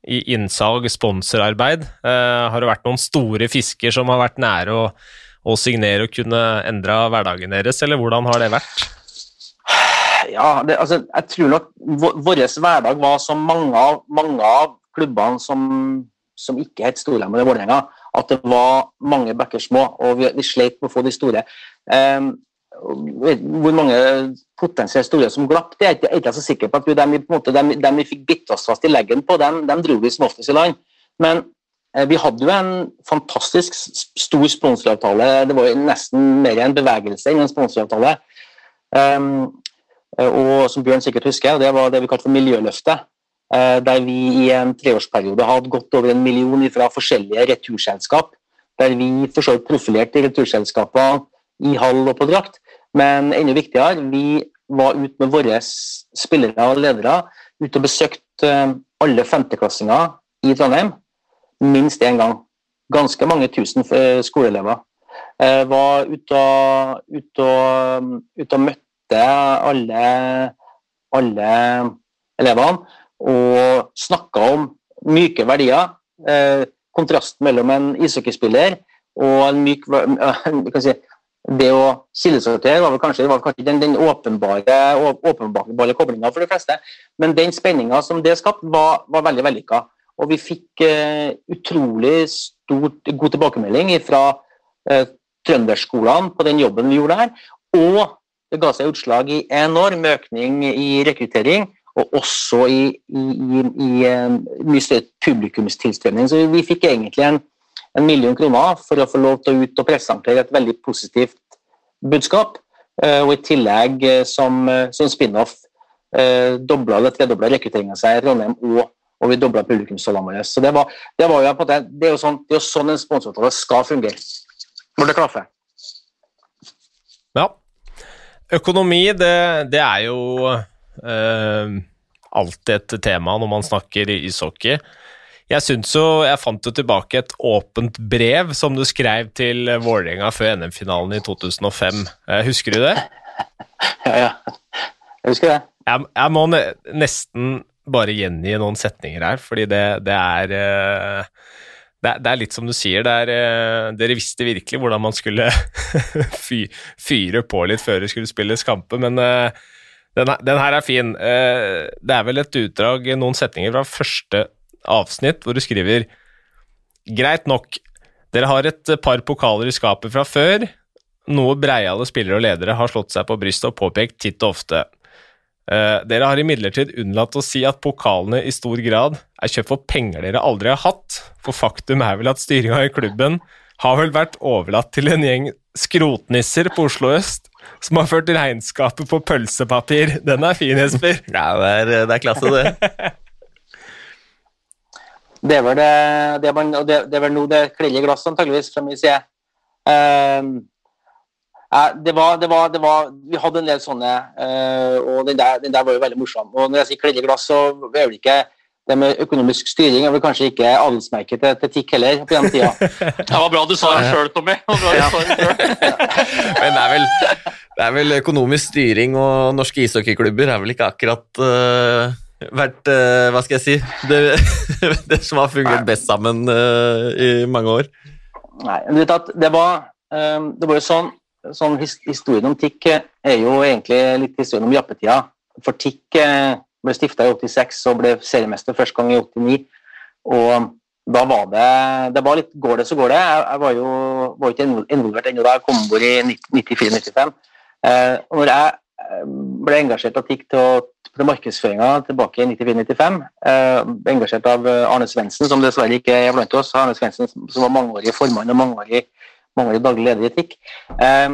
i innsalg, sponsorarbeid? Uh, har det vært noen store fisker som har vært nære å, å signere og kunne endre hverdagen deres, eller hvordan har det vært? Ja, det, altså, jeg tror nok vår hverdag var som mange av, mange av klubbene som, som ikke het Storhamar og Vålerenga, at det var mange bekker små, og vi, vi slet med å få de store. Um, hvor mange potensielt store som glapp, det er jeg ikke så sikker på. at de, på måte, de, de vi fikk bitt oss fast i leggen på, dem, dem dro vi som oftest i land. Men eh, vi hadde jo en fantastisk stor sponsoravtale. Det var jo nesten mer en bevegelse enn en sponsoravtale. Um, og som Bjørn sikkert husker, det var det vi kalte for Miljøløftet. Eh, der vi i en treårsperiode hadde gått over en million fra forskjellige returselskap. Der vi for profilerte returselskapene i hall og på drakt. Men enda viktigere, vi var ute med våre spillere og ledere ute og besøkte eh, alle femteklassinger i Trondheim minst én gang. Ganske mange tusen eh, skoleelever. Eh, var ute og, ut og, ute og møtte alle, alle elevene og snakka om myke verdier. Kontrasten mellom en ishockeyspiller og en myk si, det å kildesortere var vel kanskje, var kanskje den, den åpenbare, åpenbare koblinga for de fleste, men den spenninga som det skapte, var, var veldig vellykka. Og vi fikk eh, utrolig stort, god tilbakemelding fra eh, trønderskolene på den jobben vi gjorde her. Og det ga seg utslag i enorm økning i rekruttering, og også i, i, i, i uh, mye større publikumstilstrømning. Så vi fikk egentlig en en million kroner for å få lov til å ut og presentere et veldig positivt budskap. Eh, og i tillegg eh, som, eh, som spin-off dobla eller tredobla rekrutteringa seg i Trondheim, og, og vi dobla publikumstallene våre. Så det, var, det, var jo på det, det er jo sånn, det er jo sånn en sponsoravtale skal fungere. Når det klaffer. Ja. Økonomi, det, det er jo eh, alltid et tema når man snakker ishockey. Jeg syns jo Jeg fant jo tilbake et åpent brev som du skrev til Vålerenga før NM-finalen i 2005. Eh, husker du det? Ja, ja. Jeg husker det. Jeg, jeg må nesten bare gjengi noen setninger her, fordi det, det er eh, det, det, er litt som du sier, er, eh, dere visste virkelig hvordan man skulle [LAUGHS] fy, fyre på litt før det skulle spilles kamper, men uh, den, den, her er fin. Uh, det er vel et utdrag, noen setninger fra første avsnitt hvor du skriver Greit nok, dere har et par pokaler i skapet fra før. Noe breiale spillere og ledere har slått seg på brystet og påpekt titt og ofte. Uh, dere har imidlertid unnlatt å si at pokalene i stor grad er kjøpt for penger dere aldri har hatt, for faktum er vel at styringa i klubben har vel vært overlatt til en gjeng skrotnisser på Oslo øst som har ført regnskapet på pølsepapir. Den er fin, Jesper. Ja, det er, det er klasse, det. [LAUGHS] Det er vel, det, det, man, det, det er vel nå det klirrer i glass, antageligvis, fra min side. Uh, det var, det var, det var, Vi hadde en del sånne, uh, og den der, den der, var jo veldig morsom. Og Når jeg sier klirrer i glass, så er det ikke det med økonomisk styring er vel kanskje ikke adelsmerket til, til TIK heller på den tida. [LAUGHS] det var bra du sa det sjøl, Tommy. [LAUGHS] Men det er, vel, det er vel økonomisk styring og norske ishockeyklubber er vel ikke akkurat uh vært uh, Hva skal jeg si det, [LAUGHS] det, som har fungert best sammen uh, i mange år? Nei, du vet at det var, um, det var jo sånn, sånn Historien om TIK er jo egentlig litt historien om jappetida. For TIK uh, ble stifta i 86 og ble seriemester første gang i 89. Og da var det det var litt Går det, så går det. Jeg, jeg var jo var ikke involvert ennå da jeg kom om i 94-95. og når jeg ble engasjert av TIK til, til markedsføringa tilbake i 94-95. Eh, engasjert av eh, Arne Svendsen, som dessverre ikke er blant oss. Arne Svendsen som var mangeårig formann og mangeårig, mangeårig daglig leder i TIK. Eh,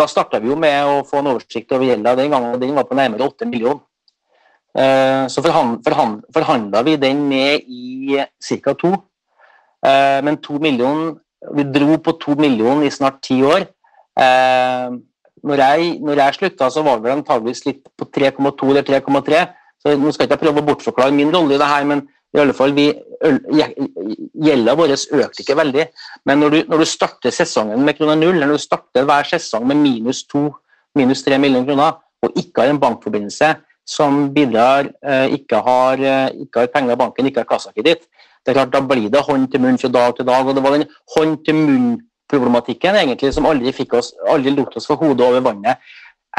da starta vi jo med å få en oversikt over gjelda den gangen, og den var på nærmere 8 millioner. Eh, så forhand, forhandla vi den ned i ca. to. Eh, men to millioner Vi dro på to millioner i snart ti år. Når jeg, når jeg slutta, så var det antageligvis litt på 3,2 eller 3,3. Så Nå skal ikke jeg prøve å bortforklare min rolle i det her, men i alle fall, gjelda vår økte ikke veldig. Men når du, når du starter sesongen med krona null, når du starter hver sesong med minus 2, minus 3 millioner kroner, og ikke har en bankforbindelse som bidrar, eh, ikke har, eh, ikke har penger i banken, ikke har kassakreditt, det er klart, da blir det hånd til munn fra dag til dag. og Det var den hånd til munn problematikken egentlig, som aldri, fikk oss, aldri lot oss få hodet over vannet.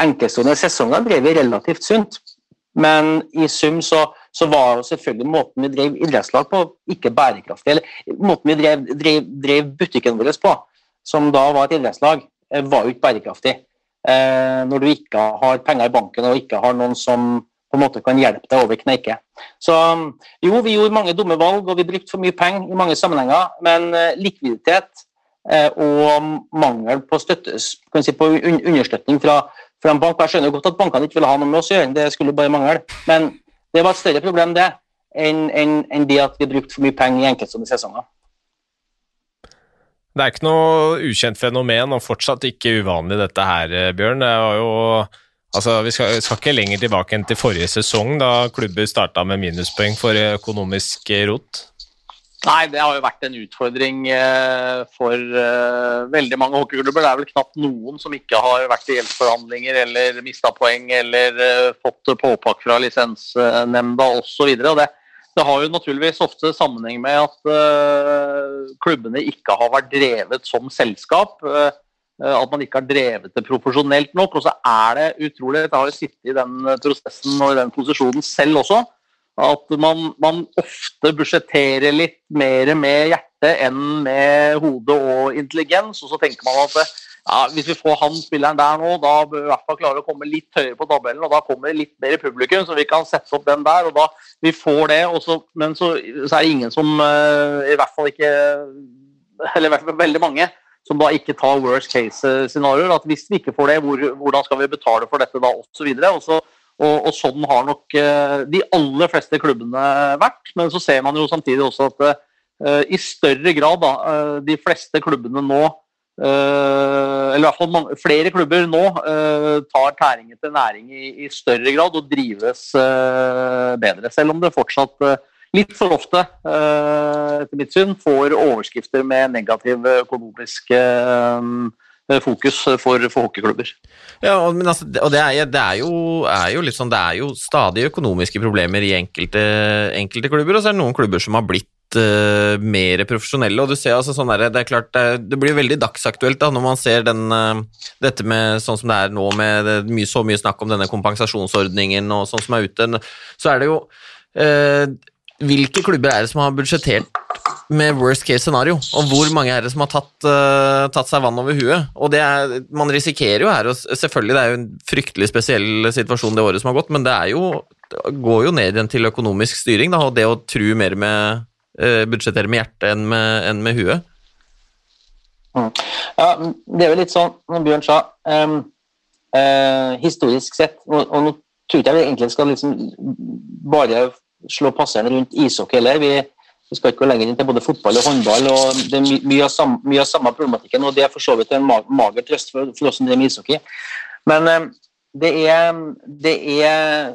Enkeltstående sesonger drev vi relativt sunt, men i sum så, så var selvfølgelig måten vi drev idrettslag på, ikke bærekraftig. Eller måten vi drev, drev, drev butikken vår på, som da var et idrettslag, eh, var jo ikke bærekraftig. Eh, når du ikke har penger i banken og ikke har noen som på en måte kan hjelpe deg over kneiket. Så jo, vi gjorde mange dumme valg og vi brukte for mye penger i mange sammenhenger, men eh, likviditet og mangel på, støtte, si, på understøtning fra, fra, en bank. Jeg skjønner godt at bankene ikke ville ha noe med oss å gjøre, det skulle bare mangle. Men det var et større problem det, enn en, en det at vi brukte for mye penger i enkeltstående sesonger. Det er ikke noe ukjent fenomen, og fortsatt ikke uvanlig dette her, eh, Bjørn. Det var jo Altså, vi skal, skal, ikke lenger tilbake enn til forrige sesong, da klubber starta med minuspoeng for økonomisk rot. Nei, det har jo vært en utfordring eh, for eh, veldig mange hockeyklubber. Det er vel knapt noen som ikke har vært i gjeldsforhandlinger eller mista poeng eller eh, fått påpakk fra lisensnemnda osv. Det, det har jo naturligvis ofte sammenheng med at klubbene ikke har vært drevet som selskap. At man ikke har drevet det profesjonelt nok. Og så er det utrolig Jeg har jo sittet i den prosessen og i den posisjonen selv også at man, man ofte budsjetterer litt mer med hjertet enn med hode og intelligens. Og så tenker man at ja, hvis vi får han spilleren der nå, da bør vi i hvert fall klare å komme litt høyere på tabellen. Og da kommer det litt mer publikum, så vi kan sette opp den der. og da Vi får det, så, men så, så, er det ingen som uh, i hvert fall ikke Eller i hvert fall veldig mange som da ikke tar worst case-scenarioer. At hvis vi ikke får det, hvor, hvordan skal vi betale for dette da, osv. Og, så og, og sånn har nok uh, de aller fleste klubbene vært. Men så ser man jo samtidig også at uh, i større grad, da, uh, de fleste klubbene nå eller i hvert fall mange, flere klubber nå tar tæring etter næring i, i, større grad og drives bedre. Selv om det fortsatt litt for ofte, etter mitt syn, får overskrifter med negativ økonomisk Eh, fokus for, for hockeyklubber. Ja, og, altså, og det, er, det, er jo, er jo sånn, det er jo stadig økonomiske problemer i enkelte, enkelte klubber, og så er det noen klubber som har blitt uh, mer profesjonelle. og du ser altså sånn der, Det er klart, det, blir veldig dagsaktuelt da, når man ser den, dette med sånn som det er nå, med mye, så mye snakk om denne kompensasjonsordningen og sånn som er ute. Så er det jo eh, Hvilke klubber er det som har budsjettert med worst case scenario, og hvor mange er det som har tatt, uh, tatt seg vann over huet? Og det er, Man risikerer jo her, og selvfølgelig det er jo en fryktelig spesiell situasjon det året som har gått, men det er jo, går jo ned igjen til økonomisk styring, da, og det å tru mer med uh, budsjettere med hjertet enn med, enn med huet. Mm. Ja, det er jo litt sånn, som Bjørn sa, um, uh, historisk sett og, og nå tror jeg egentlig skal liksom bare slå passerne rundt ishockey heller. Vi, vi skal ikke lenger inn til både fotball og håndball. og Det er mye, av samme, mye av samme problematikken, og det er for så vidt en mager trøst for, for oss som driver med ishockey. Men um, det, er, det er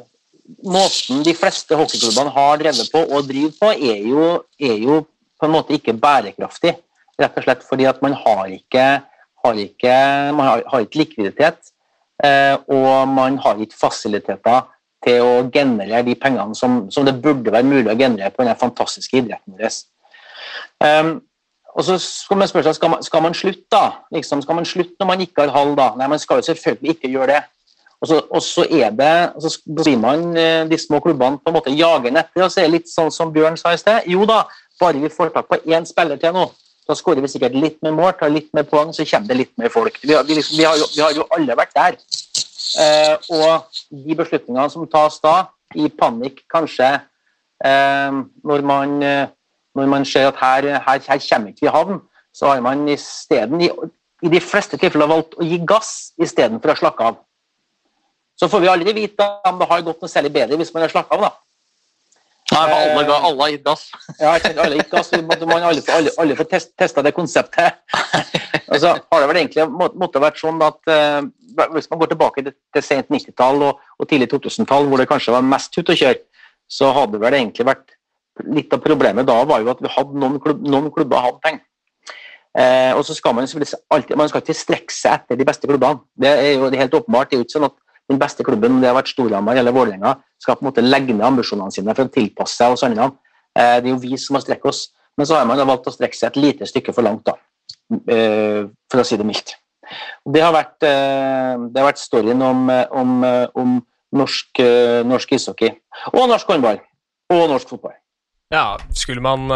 Måten de fleste hockeyklubbene har drevet på og driver på, er jo, er jo, på en måte ikke bærekraftig. Rett og slett fordi at man har ikke, har ikke, man har, har ikke likviditet, eh, og man har ikke fasiliteter til å generere de pengene som, som, det burde være mulig å generere på denne fantastiske idretten vår. Um, og så skal man spørre seg, skal man, skal man slutte da? Liksom, skal man slutte når man ikke har halv? da? Nei, man skal jo selvfølgelig ikke gjøre det. Og så, og så er det, og så blir man eh, de små klubbene på en måte jagende etter. og så er det litt sånn som Bjørn sa i sted. Jo da, bare vi får tak på én spiller til nå, da skårer vi sikkert litt mer mål, tar litt mer poeng, så kommer det litt mer folk. Vi har, vi vi har, jo, vi har jo alle vært der. Eh, og de beslutningene som tas da, i panikk kanskje, eh, når, man, eh, når man ser at her, her, her kommer ikke vi i havn, så har man isteden, i, i de fleste tilfeller, valgt å gi gass istedenfor å slakke av. Så får vi aldri vite om det har gått noe særlig bedre hvis man har slakka av. da. Nei, alle, ga, alle har gitt gass. Ja, alle gitt gass. Man alle, alle, alle få test, testa det konseptet. Og [LAUGHS] så har det vel egentlig måtte vært sånn at uh, Hvis man går tilbake til, til sent 90-tall og, og, tidlig 2000-tall, hvor det kanskje var mest ut å kjøre, så hadde vel egentlig vært Litt av problemet da var jo at vi hadde noen, klubb, noen klubber hadde penger. Eh, og så skal Man alltid, man skal ikke strekke seg etter de beste klubbene. Det er jo det er helt åpenbart. Det er jo ikke sånn at den beste klubben, om det har vært Storhamar eller Vålerenga, skal på en måte legge ned ambisjonene sine for å tilpasse seg oss andre. Eh, det er jo vi som har strekket oss. Men så har man valgt å strekke seg et lite stykke for langt, da. Eh, for å si det mildt. Det har vært, eh, det har vært storyen om, om, om norsk, norsk, ishockey. Og norsk håndball. Og norsk fotball. Ja, skulle man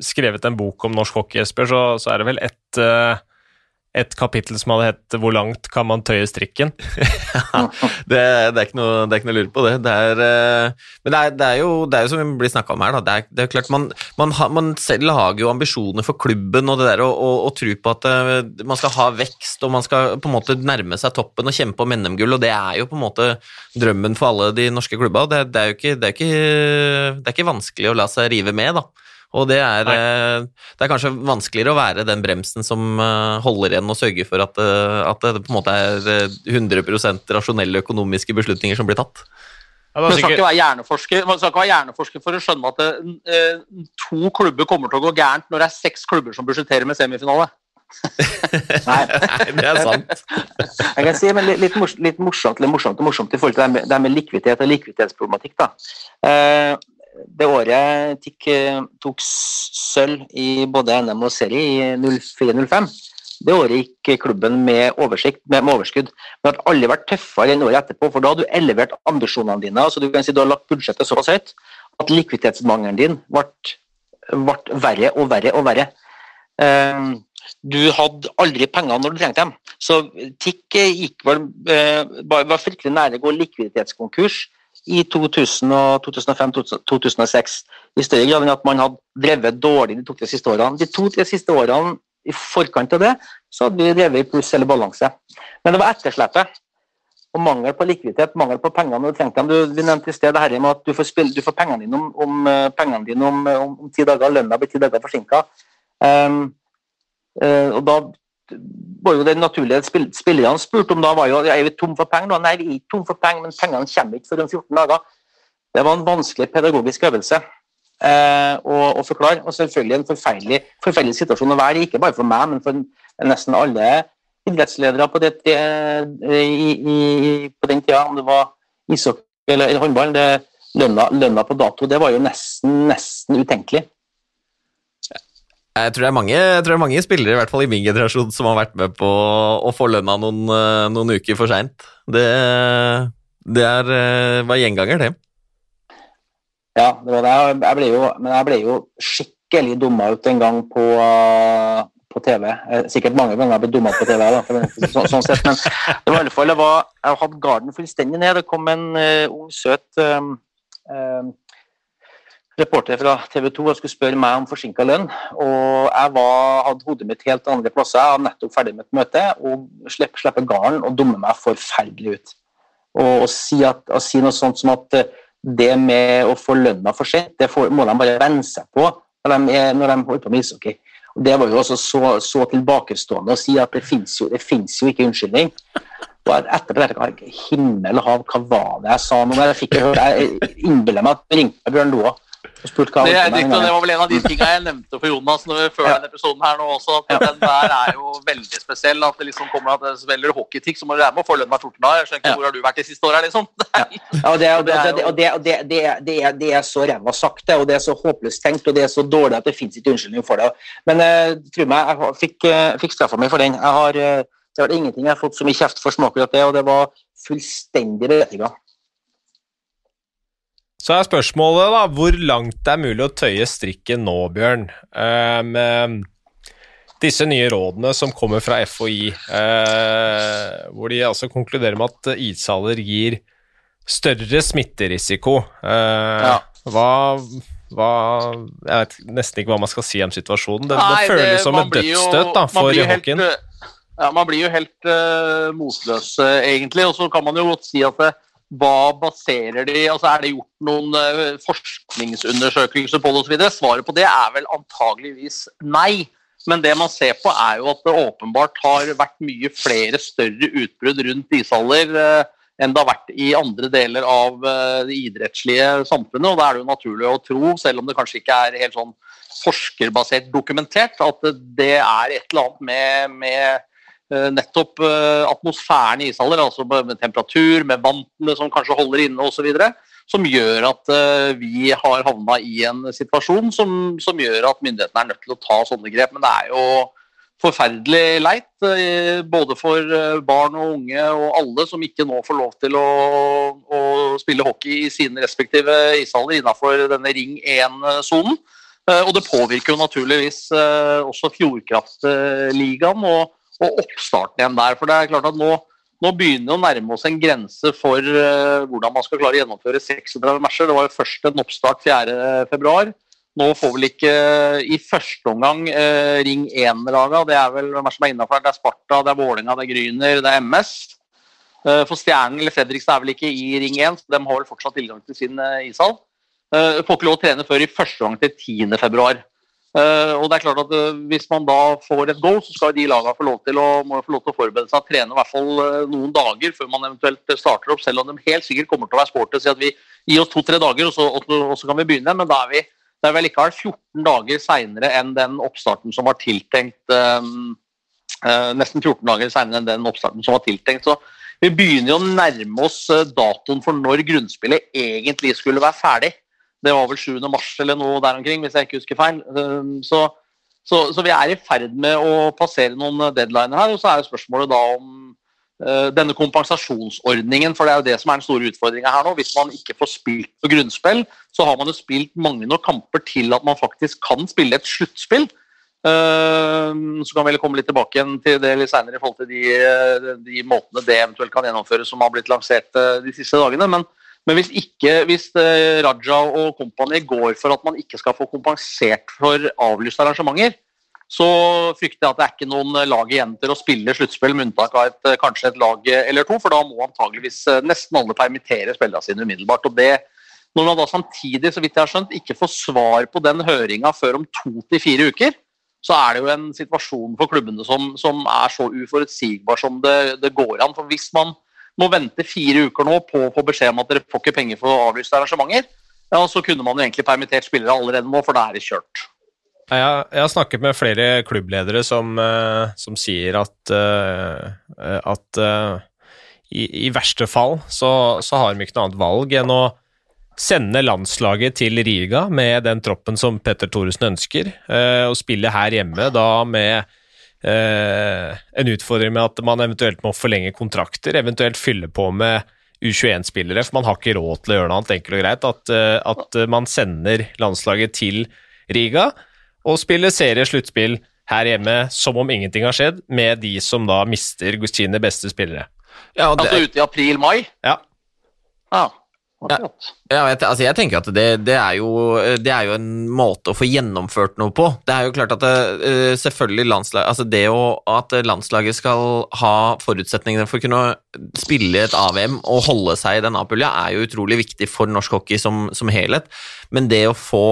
skrevet en bok om norsk hockey, Esper, så, så er det vel ett et kapittel som hadde hett 'Hvor langt kan man tøye strikken'? [LAUGHS] det, det, er noe, det, er ikke noe, lurt på det. det er, eh, men det er, det er, jo, det er jo som vi blir snakka om her, da. Det er, klart man, man, man, selv har jo ambisjoner for klubben og det der og tro på at uh, man skal ha vekst og man skal på en måte nærme seg toppen og kjempe om NM-gull, og det er jo på en måte drømmen for alle de norske klubba. Det, er jo ikke, ikke, det er ikke vanskelig å la seg rive med, da. Og det er, eh, det er, kanskje vanskeligere å være den bremsen som eh, holder igjen og sørger for at, eh, at det på en måte er 100 rasjonelle økonomiske beslutninger som blir tatt. Ja, man, skal ikke være hjerneforsker, man skal ikke være hjerneforsker for å skjønne at det, to klubber kommer til å gå gærent når det er seks klubber som budsjetterer med semifinale. [LAUGHS] Nei. det er sant. Jeg kan si men litt, litt, morsomt, litt morsomt, morsomt, morsomt i forhold til det med, det med likviditet og likviditetsproblematikk. da. Eh, det året TIC eh, tok sølv i både NM og serie i 04-05, det året gikk klubben med, oversikt, med, overskudd. Men det har aldri vært tøffere enn året etterpå, for da har du elevert ambisjonene dine. altså Du kan si du har lagt budsjettet såpass høyt at likviditetsmangelen din ble, ble, verre og verre og verre. Um, du hadde aldri penger når du trengte dem. Så TIC gikk vel, uh, var fryktelig nære å gå likviditetskonkurs i 2005-2006. I større grad enn at man hadde drevet dårlig de to-tre siste årene. De to-tre siste årene i forkant av det så hadde vi drevet i pluss eller balanse. Men det var etterslepet og mangel på likviditet, mangel på penger når du trengte dem. Du, vi nevnte i sted det her med at du får, spille, du får pengene dine om, om, eh, pengene dine om, om, om ti dager, lønna blir ti dager forsinka. Um, uh, og da var jo det naturlige spill, spillerne spurte om da var jo er vi tom for penger. Nei, vi er ikke tom for penger, men pengene kommer ikke før om 14 dager. Det var en vanskelig pedagogisk øvelse eh, å, å, forklare. Og selvfølgelig en forferdelig, forferdelig situasjon å være i, ikke bare for meg, men for nesten alle idrettsledere på, det, i, i, på den tida, om det var ishockey eller, eller håndball, det, lønna, lønna, på dato, det var jo nesten, nesten utenkelig. Jeg tror, det er mange, jeg tror det er mange spillere i hvert fall i min generasjon som har vært med på å få lønna noen, noen uker for seint. Det, det er, var gjenganger, det. Ja, det var det. Jeg ble jo, men jeg ble jo skikkelig dumma ut en gang på, på TV. Eh, sikkert mange ganger blitt dumma på TV, da, så, sånn sett, men det var i alle fall, det var, jeg hadde garden fullstendig ned. Det kom en uh, ung, søt um, um, reporter fra TV 2 og skulle spørre meg om forsinka lønn. og Jeg var, hadde hodet mitt helt andre plasser. Jeg var nettopp ferdig med et møte og slipper, slippe garden og dummer meg forferdelig ut. Og å si, at, å si, noe sånt som at det med å få lønna for sent, det får, må de bare venne seg på når de, når de holder på med ishockey. Og Det var jo også så, så tilbakestående å si at det fins jo, jo, ikke unnskyldning. Og etterpå det himmel og hav, hva var det jeg sa nå? Jeg fikk høre, jeg innbiller meg at ringte Bjørn Loa det, det, var vel en av de tingene jeg nevnte for Jonas når, før ja. denne episoden her nå også. at. Den der er jo veldig spesiell. At det liksom kommer at det spiller hockeytikk, så må du være med og få lønn hver 14 dag. Jeg skjønner ikke ja. hvor har du vært de siste åra, liksom. det, er så ræva sagt, og det er så håpløst tenkt, og det er så dårlig at det fins ikke unnskyldning for det. Men uh, tro meg, jeg fikk, uh, fikk straffa mi for den. Jeg har, uh, det var ingenting jeg har fått så mye kjeft for som akkurat det, og det var fullstendig berettiga. Så er spørsmålet da, hvor langt det er mulig å tøye strikken nå, Bjørn. Um, disse nye rådene som kommer fra FHI, uh, eh, hvor de altså konkluderer med at ishaller gir større smitterisiko. Uh, ja. Hva, hva, Jeg vet nesten ikke hva man skal si om situasjonen. Det, Nei, det føles det, som et dødsstøt da, for hockeyen. Ja, man blir jo helt uh, motløs, egentlig. Og så kan man jo godt si at det, hva baserer de altså Er det gjort noen uh, forskningsundersøkelser på det osv.? Svaret på det er vel antageligvis nei. Men det man ser på, er jo at det åpenbart har vært mye flere større utbrudd rundt ishaller uh, enn det har vært i andre deler av uh, det idrettslige samfunnet. og Da er det jo naturlig å tro, selv om det kanskje ikke er helt sånn forskerbasert dokumentert, at det er et eller annet med, med Eh, nettopp eh, atmosfæren i ishaller, altså med temperatur, med vantene som kanskje holder inne osv., som gjør at eh, vi har havna i en situasjon som, som, gjør at myndighetene er nødt til å ta sånne grep. Men det er jo forferdelig leit, både for barn og unge og alle som ikke nå får lov til å, å spille hockey i sine respektive ishaller innenfor denne Ring 1-sonen. Og det påvirker jo naturligvis også Fjordkraftligaen. og og oppstarten igjen der. For det er klart at nå, nå begynner vi å nærme oss en grense for uh, hvordan man skal klare å gjennomføre 36 matcher. Det var jo først en oppstart 4.2. Nå får vel ikke uh, i første omgang uh, Ring 1-laga. Det er vel hvem som er innafor. Det er Sparta, det er Vålerenga, det er Gryner, det er MS. For Stjernen eller Fredrikstad er vel ikke i Ring 1, så de har vel fortsatt tilgang til sin ishall. Får ikke lov å trene før i første gang til 10.2. Uh, og det er klart at uh, Hvis man da får et go, så skal de lagene få lov til å, få lov til å forberede seg og trene i hvert fall uh, noen dager før man eventuelt starter opp, selv om de helt sikkert kommer til å være sporty og si at vi gir oss to-tre dager, og så, og, så, kan vi begynne. Men da er vi det er vel likevel 14 dager seinere enn den oppstarten som var tiltenkt um, Nesten 14 dager seinere enn den oppstarten som var tiltenkt. Så vi begynner å nærme oss datoen for når grunnspillet egentlig skulle være ferdig. Det var vel 7. mars eller noe der omkring, hvis jeg ikke husker feil. Um, så, så, så vi er i ferd med å passere noen deadliner her. Og så er jo spørsmålet da om uh, denne kompensasjonsordningen, for det er jo det som er den store utfordringa her nå. Hvis man ikke får spilt på grunnspill, så har man jo spilt mange nok kamper til at man faktisk kan spille et sluttspill. Uh, så kan vi komme litt tilbake igjen til det litt senere i forhold til de, de måtene det eventuelt kan gjennomføres som har blitt lansert uh, de siste dagene. men men hvis, ikke, hvis eh, Raja og kompani går for at man ikke skal få kompensert for avlyste arrangementer, så frykter jeg at det er ikke noen lag igjen til å spille sluttspill, med unntak av et, kanskje et lag eller to, for da må antageligvis nesten alle permittere spillerne sine umiddelbart. og det når man da samtidig så vidt jeg har skjønt, ikke får svar på den høringa før om to til fire uker, så er det jo en situasjon for klubbene som, som er så uforutsigbar som det, det, går an. For Hvis man må vente fire uker nå på å få beskjed om at dere får ikke penger for å avlyse arrangementer, ja, så kunne man jo egentlig permittert spillere allerede nå, for da er det kjørt. Jeg, jeg har snakket med flere klubbledere som, uh, som sier at, uh, at uh, i, i, verste fall så, så har de ikke noe annet valg enn å sende landslaget til Riga med den troppen som Petter Thoresen ønsker, eh, og spille her hjemme da med eh, en utfordring med at man eventuelt må forlenge kontrakter, eventuelt fylle på med U21-spillere, for man har ikke råd til å gjøre noe annet, enkelt og greit. At, eh, at man sender landslaget til Riga og spiller seriesluttspill her hjemme som om ingenting har skjedd, med de som da mister sine beste spillere. Ja, det... Altså ute i april-mai? Ja. Ja. Ja, jeg, altså jeg, tenker at det, det, er jo, det, er jo, en måte å få gjennomført noe på. Det er jo klart at det, eh, selvfølgelig landslag, altså det å, at landslaget skal ha forutsetningene for å kunne spille et AVM og holde seg i den A-pulja, er jo utrolig viktig for norsk hockey som, som helhet. Men det å få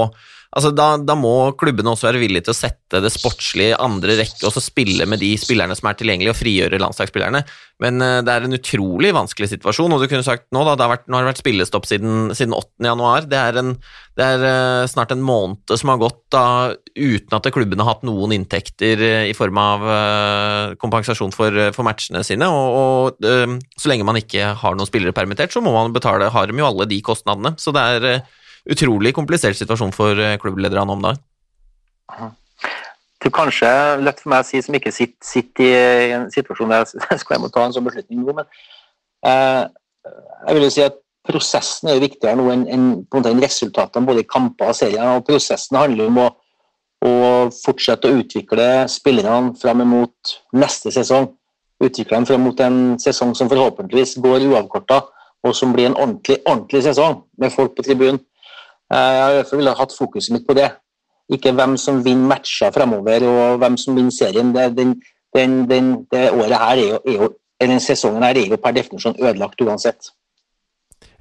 Altså, da, da, må klubbene også være villige til å sette det sportslige andre rekke og så spille med de spillerne som er tilgjengelige, og frigjøre landslagsspillerne. Men uh, det er en utrolig vanskelig situasjon, og du kunne sagt nå da, det har vært, nå har det vært spillestopp siden, siden 8. januar. Det er, en, det er uh, snart en måned som har gått da, uten at klubbene har hatt noen inntekter uh, i form av kompensasjon for, for, matchene sine. Og, og så lenge man ikke har noen spillere permittert, så må man betale, har de jo alle de kostnadene. Så det er utrolig komplisert situasjon for eh, klubblederne om dagen. Det er kanskje lett for meg å si, som ikke sitter, sitter i en situasjon der jeg [LAUGHS] skal ta en sånn beslutning nå, men eh, jeg vil jo si at prosessen er viktigere nå enn en, en resultatene både i kamper og serier. og Prosessen handler om å, å fortsette å utvikle spillerne fram mot neste sesong. Utvikle dem fram mot en sesong som forhåpentligvis går uavkorta, og som blir en ordentlig, ordentlig sesong med folk på tribunen. Eh, jeg fall hatt fokuset mitt på det. Ikke hvem som vinner matcher fremover og hvem som vinner serien. Det, den, den, den, det året her er jo, er jo, den sesongen her er jo per definisjon ødelagt uansett.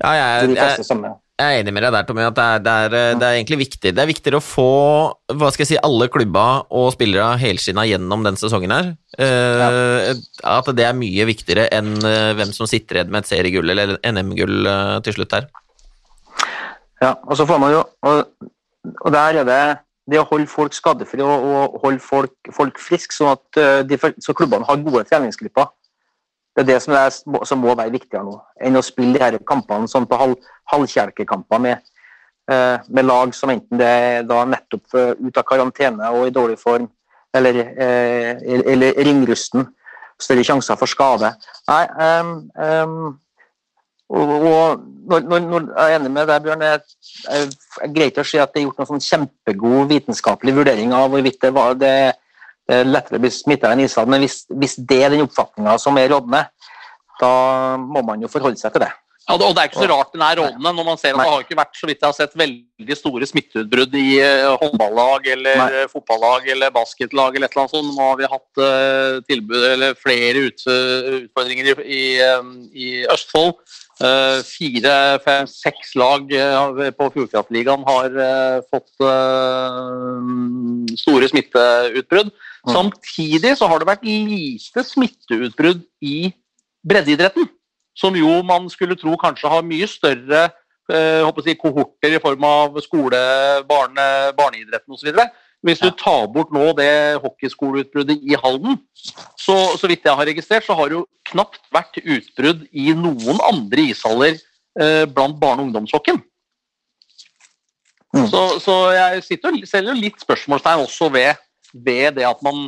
Ja, jeg, jeg, jeg, er enig med deg der, Tommy, at det er, det, er, det er, egentlig viktig. Det er viktigere å få hva skal jeg si, alle klubba og spillere helskinna gjennom den sesongen her. Uh. At det er mye viktigere enn hvem som sitter igjen med et seriegull eller NM-gull til slutt her. Ja, og så får man jo Og, og der er det det å holde folk skadefrie og, og holde folk, folk friske, sånn at uh, de, så klubbene har gode treningsgrupper. Det er det som, er, som, må være viktigere nå, enn å spille de her kampene sånn på halv, halvkjelkekamper med, eh, med, lag som enten det er da nettopp ut av karantene og i dårlig form, eller, eller ringrusten. Større sjanser for skade. Nei, um, um, og når, når, når, jeg er enig med deg, Bjørn, jeg, jeg, jeg greier ikke å si at det er gjort noen sånn kjempegod vitenskapelig vurdering av hvorvidt det, var, det, det er lettere å bli smitta enn ishall. Men hvis, hvis, det er den oppfatninga som er rådende, da må man jo forholde seg til det. Ja, og Det er ikke så rart den er rådende, når man ser at Nei. det har ikke vært så vidt jeg har sett, veldig store smitteutbrudd i uh, håndballag eller Nei. fotballag eller basketlag eller et eller annet sånt. Nå har vi hatt uh, tilbud, eller flere ut, utfordringer i, i, i Østfold Eh, fire, fem, seks lag eh, på Fjordkraftligaen har eh, fått store smitteutbrudd. Mm. Samtidig så har det vært lite smitteutbrudd i breddeidretten. Som jo man skulle tro kanskje har mye større si, kohorter i form av skole, barne, barneidretten osv. Hvis du tar bort nå det hockeyskoleutbruddet i Halden, så, så vidt jeg har registrert, så har det jo knapt vært utbrudd i noen andre ishaller eh, blant barne- og ungdomshockeyen. Mm. Så, så, jeg sitter og selger litt spørsmålstegn også ved, ved det at man,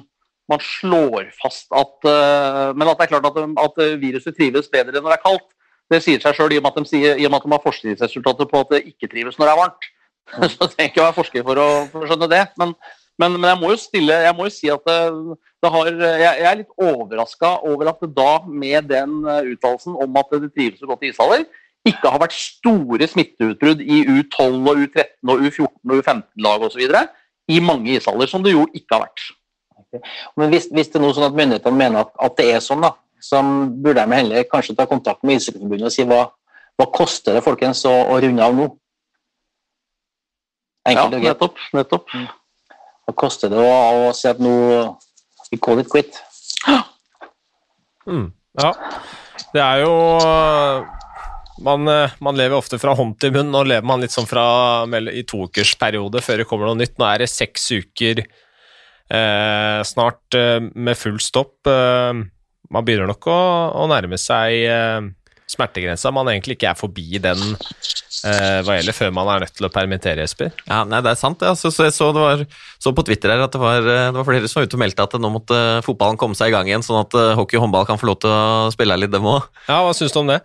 man, slår fast at uh, Men at det er klart at, at, viruset trives bedre når det er kaldt. Det sier seg sjøl i, i og med at de har forskningsresultater på at det ikke trives når det er varmt. [LAUGHS] Så jeg trenger ikke å være forsker for å, for å skjønne det. Men, men, men, jeg må jo stille, jeg må jo si at det, det har, jeg, jeg, er litt overraska over at det da, med den eh, uttalelsen om at det trives så godt i ishaller, ikke har vært store smitteutbrudd i U12 og U13 og U14 og U15-lag osv. i mange ishaller, som det jo ikke har vært. Men hvis, hvis det er noe sånn at myndighetene mener at, at det er sånn, da, så burde de heller kanskje ta kontakt med Ishockeyforbundet og si hva, hva koster det folkens å, å runde av nå? Ja, Enkelt og greit. nettopp. nettopp. Hva koster det å, å si at nå we call it quit? Mm, ja. Det er jo man, eh, man lever ofte fra hånd til munn. Nå lever man litt sånn fra i toukersperiode før det kommer noe nytt. Nå er det seks uker eh, snart eh, med full stopp. Eh, man begynner nok å, å nærme seg eh, smertegrensa. Man egentlig ikke er forbi den eh, hva gjelder før man er nødt til å permittere, Jesper. Ja, nei, det er sant. Ja. Så, så jeg så, det var, så på Twitter her at det var, eh, det var flere som var ute og meldte at nå måtte fotballen komme seg i gang igjen, sånn at eh, hockey og håndball kan få lov til å spille litt, dem òg. Ja, hva syns du om det?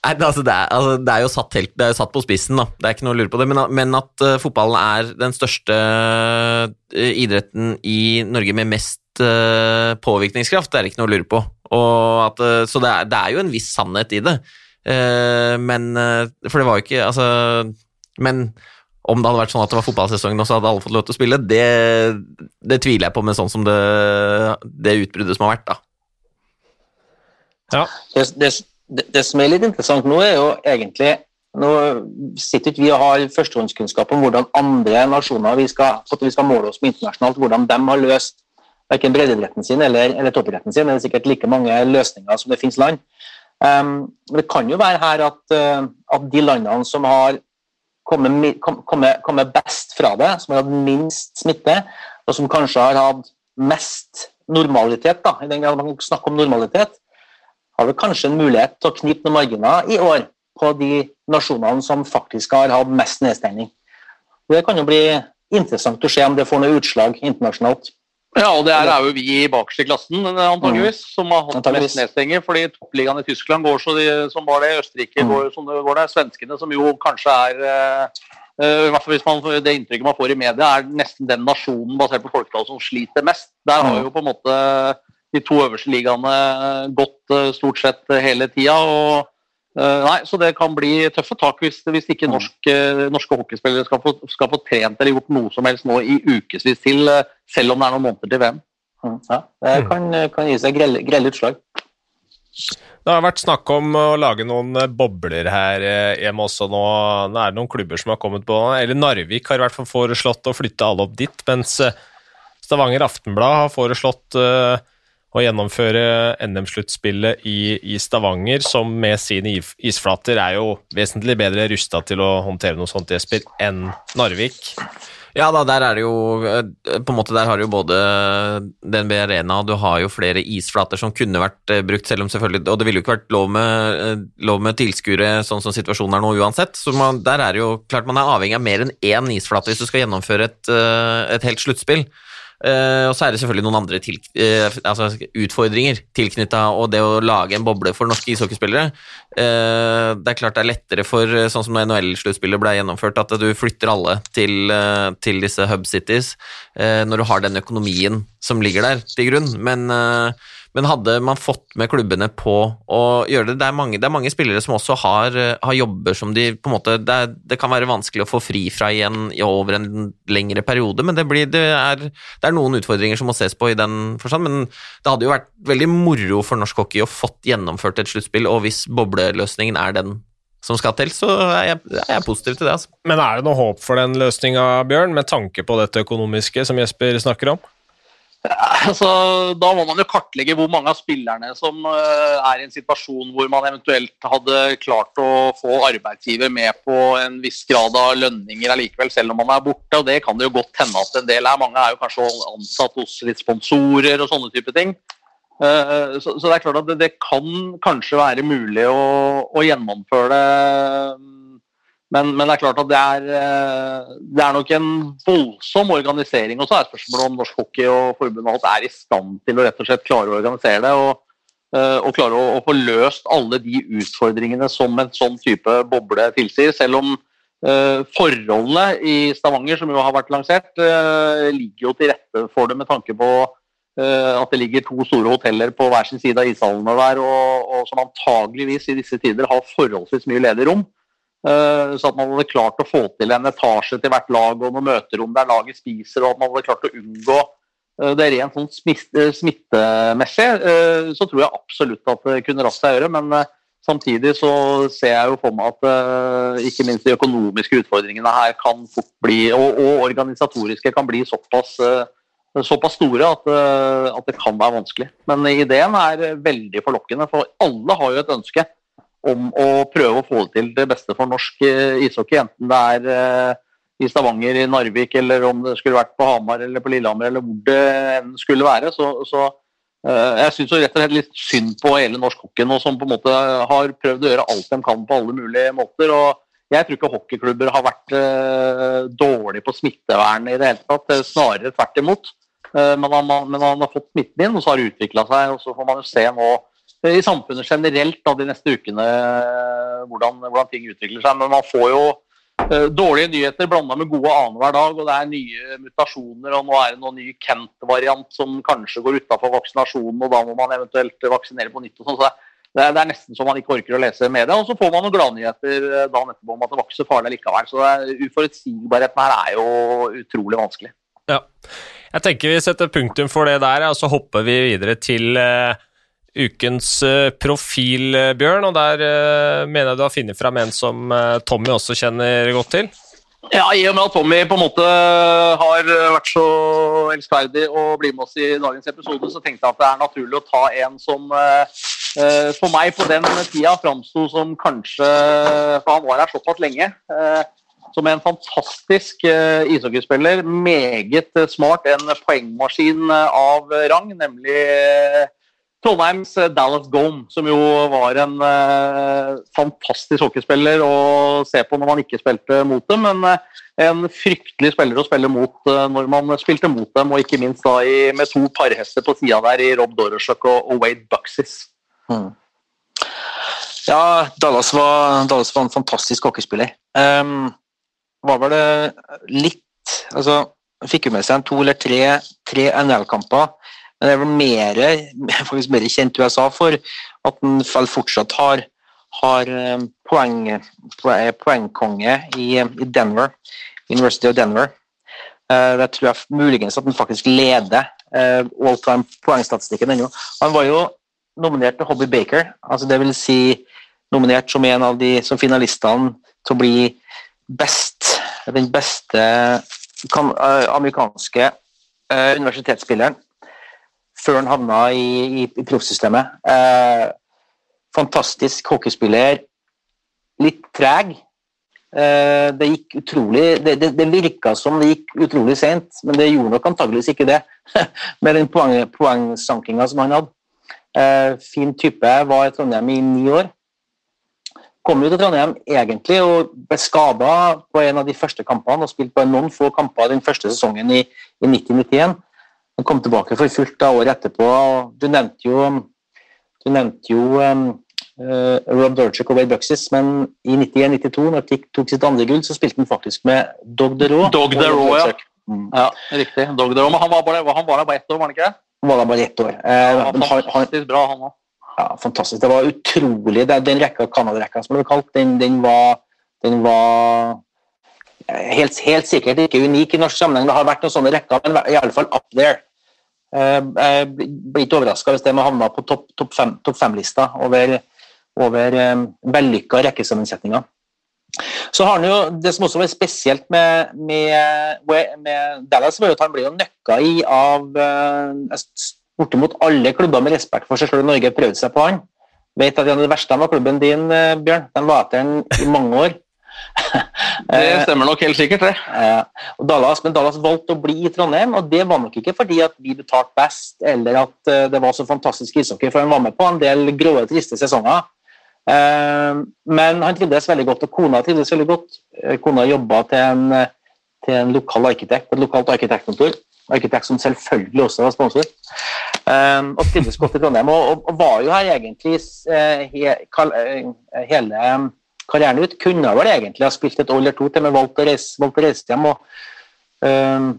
Nei, altså, det, er, altså, det, er jo satt helt, det er jo satt på spissen, da. Det er ikke noe å lure på det. Men, men at eh, fotballen er den største eh, idretten i Norge med mest eh, påvirkningskraft, det er ikke noe å lure på. Og at, uh, så det er, det er jo en viss sannhet i det. Uh, men For det var jo ikke Altså Men om det hadde vært sånn at det var fotballsesongen og så hadde alle fått lov til å spille, det, det tviler jeg på med sånn som det, det utbruddet som har vært, da. Ja. Det, det, det, som er litt interessant nå, er jo egentlig Nå sitter ikke vi og har førstehåndskunnskap om hvordan andre nasjoner vi skal, at vi skal måle oss med internasjonalt, hvordan de har løst verken breddeidretten sin eller, eller toppidretten sin. Det er sikkert like mange løsninger som det finnes land. Um, men det kan jo være her at, uh, at de landene som har kommet, kommet, kommet best fra det, som har hatt minst smitte, og som kanskje har hatt mest normalitet, da, i den grad man kan snakke om normalitet, har vel kanskje en mulighet til å knipe noen marginer i år på de nasjonene som faktisk har hatt mest nedstengning. Det kan jo bli interessant å se om det får noe utslag internasjonalt. Ja, og det er, er jo vi i bakerste klassen, antageligvis, som har hatt Mm. Mest nedstenger. Fordi toppligaen i Tyskland går så de, som var det, Østerrike Mm. går som det går der. Svenskene, som jo kanskje er eh, eh, i hvert fall hvis man, Det inntrykket man får i media, er nesten den nasjonen basert på folketall som sliter mest. Der har Mm. jo på en måte de to øverste ligaene gått eh, stort sett hele tida. og eh, Nei, så det kan bli tøffe tak hvis, hvis ikke norske, eh, norske hockeyspillere skal få, skal få trent eller gjort noe som helst nå i ukevis til, eh, selv om det er noen måneder til VM. Mm, Ja, det kan, kan gi seg grelle, grelle utslag. Det har vært snakk om å lage noen eh, bobler her eh, hjemme også nå. Nå er det noen klubber som har kommet på Eller Narvik har i hvert fall foreslått å flytte alle opp dit, mens eh, Stavanger Aftenblad har foreslått eh, å gjennomføre NM-sluttspillet i, i Stavanger, som med sine isflater er jo vesentlig bedre rusta til å håndtere noe sånt, Jesper, enn Narvik. Ja da, der er det jo eh, På en måte der har du jo både DNB Arena du har jo flere isflater som kunne vært eh, brukt, selv om selvfølgelig Og det ville jo ikke vært lov med, eh, lov med tilskuere sånn som situasjonen er nå uansett. Så man, der er det jo klart man er avhengig av mer enn én isflate hvis du skal gjennomføre et, et helt sluttspill. Eh, og så er det selvfølgelig noen andre til, eh, altså utfordringer tilknytta og det å lage en boble for norske ishockeyspillere. Eh, det er klart det er lettere for, sånn som NHL-sluttspillet ble gjennomført, at du flytter alle til, til disse hub cities når du har den økonomien som ligger der til grunn. Men, men hadde man fått med klubbene på å gjøre det Det er mange, det er mange spillere som også har, eh, har jobber som de på en måte det, er, det kan være vanskelig å få fri fra igjen over en lengre periode, men det, blir, det, er, det er noen utfordringer som må ses på i den forstand. Men det hadde jo vært veldig moro for norsk hockey å fått gjennomført et sluttspill, og hvis bobleløsningen er den som skal til, så er jeg, er positiv til det. altså. Men er det noe håp for den løsninga, Bjørn, med tanke på dette økonomiske som Jesper snakker om? [LAUGHS] Altså, da må man jo kartlegge hvor mange av spillerne som eh, er i en situasjon hvor man eventuelt hadde klart å få arbeidsgiver med på en viss grad av lønninger allikevel, selv om man er borte. og Det kan det jo godt hende at en del er. Mange er jo kanskje ansatt hos litt sponsorer og sånne type ting. Eh, Så, det er klart at det kan kanskje være mulig å, å gjennomføre det. Men, men det er klart at det er, eh, det er nok en voldsom organisering. Og så er spørsmålet om Norsk Hockey og forbundet alt er i stand til å rett og slett klare å organisere det. Og, eh, og klare å, å få løst alle de utfordringene som en sånn type boble tilsier. Selv om uh, forholdene i Stavanger, som jo har vært lansert, uh, ligger jo til rette for det med tanke på at det ligger to store hoteller på hver sin side av ishallene der, og, og som antageligvis i disse tider har forholdsvis mye ledig rom. Eh, Så at man hadde klart å få til en etasje til hvert lag og noen møterom der laget spiser, og at man hadde klart å unngå eh, det rent sånn smittemessig, så tror jeg absolutt at det kunne raskt seg gjøre. Men samtidig så ser jeg jo for meg at ikke minst de økonomiske utfordringene her kan fort bli, og, og organisatoriske kan bli såpass, såpass store at, at, det kan være vanskelig. Men ideen er veldig forlokkende, for alle har jo et ønske om å prøve å få det til det beste for norsk ishockey, enten det er i Stavanger, i Narvik, eller om det skulle vært på Hamar eller på Lillehammer, eller hvor det enn skulle være. Så, så uh, jeg syns rett og slett litt synd på hele norsk hockey nå, som på en måte har prøvd å gjøre alt de kan på alle mulige måter. og jeg tror ikke hockeyklubber har vært uh, dårlige på smittevern i det hele tatt, snarere tvert imot. Uh, men, han, men, han, har fått smitten inn, og så har det utvikla seg. og Så får man jo se nå i samfunnet generelt da, de neste ukene hvordan, hvordan ting utvikler seg. Men man får jo Eh, dårlige nyheter blanda med gode annenhver dag, og det er nye mutasjoner. og Nå er det noen ny Kent-variant som kanskje går utafor vaksinasjonen, og da må man eventuelt vaksinere på nytt. og sånn, så det er, det er, nesten så man ikke orker å lese media. Og så får man noen gladnyheter eh, dagen etterpå om at det så farlig likevel. Så uforutsigbarheten her er jo utrolig vanskelig. Ja. Jeg tenker vi setter punktum for det der, og så hopper vi videre til uh ukens eh, profil, eh, Bjørn. Og der uh, mener jeg du har funnet fram en som Tommy også kjenner godt til? Ja, I og med at Tommy på en måte har vært så elskverdig å bli med oss i dagens episode, så tenkte jeg at det er naturlig å ta en som for meg på den tida framsto som kanskje For han var her såpass lenge. som en fantastisk ishockeyspiller. Meget smart. En poengmaskin av rang, nemlig Trondheims eh, Dallas Gome, som jo var en eh, fantastisk hockeyspiller å se på når man ikke spilte mot dem, men eh, en fryktelig spiller å spille mot eh, når man spilte mot dem, og ikke minst da i, med to parhester på sida der i Rob Dorosjok og, og, Wade Buxis. Mm. Ja, Dallas var, Dallas var, en fantastisk hockeyspiller. Um, var det litt Altså, fikk jo med seg en to eller tre, tre NL-kamper men det er vel mer, [LAUGHS] faktisk mer kjent USA for at han fortsatt har, har eh, poeng, poengkonge i, i, Denver, University of Denver. Uh, det tror jeg muligens at han faktisk leder uh, all time poengstatistikken ennå. Han var jo nominert til Hobby Baker, altså det vil si nominert som en av de som finalistene til å bli best, den beste kan, amerikanske universitetsspilleren før han havna i, i, i proffsystemet. Eh, fantastisk hockeyspiller. Litt treg. Eh, det gikk utrolig Det, det, det virka som det gikk utrolig seint, men det gjorde nok antageligvis ikke det. [LAUGHS] med den poeng, poengsankinga som han hadde. Eh, fin type. Var i Trondheim i ni år. Kom jo til Trondheim egentlig og ble skada på en av de første kampene og spilte bare noen få kamper den første sesongen i, i 1991. Han kom tilbake for fullt da året etterpå. Du nevnte jo, du nevnte jo um, uh, Rob Dorchuk og Wade Buxis, men i 91-92, når Tick tok sitt andre gull, så spilte han faktisk med Dog DeRoe. Dog DeRoe, ja. Mm. ja. Riktig. Dog DeRoe, Men han var, bare, han var der bare ett år, var han ikke det? Han var der bare ett år. Uh, ja, fantastisk bra, han òg. Ja, fantastisk. Det var utrolig. Den rekka, Canada-rekka som ble kalt, den, den var, den var helt, helt, sikkert ikke unik i norsk sammenheng. Det har vært noen sånne rekker, men i alle fall up there. Eh, jeg blir ikke overraska hvis de havna på topp top fem-lista top over, over um, vellykka rekkesammensetninger. Så har han jo, Det som også var spesielt med, med, med Dallas, var at han ble jo nøkka i av uh, bortimot alle klubber med respekt for seg selv i Norge prøvde seg på han. Vet at Det verste var klubben din, Bjørn. Den var etter han i mange år. [LAUGHS] det eh, stemmer nok helt sikkert, det. Og Dallas, men Dallas valgte å bli i Trondheim, og det var nok ikke fordi at vi betalte best, eller at eh, det var så fantastisk ishockey, for han var med på en del grå, triste sesonger. Eh, men han trivdes veldig godt, og kona trivdes veldig godt. Kona jobba til til en lokal arkitekt, et lokalt arkitektkontor. Arkitekt som selvfølgelig også var sponsor. og trivdes godt i Trondheim, og, og, var jo her egentlig he, hele karrieren ut. Kunne vel egentlig ha spilt et år eller to til, men valgte å reise, valgte å reise hjem. og um,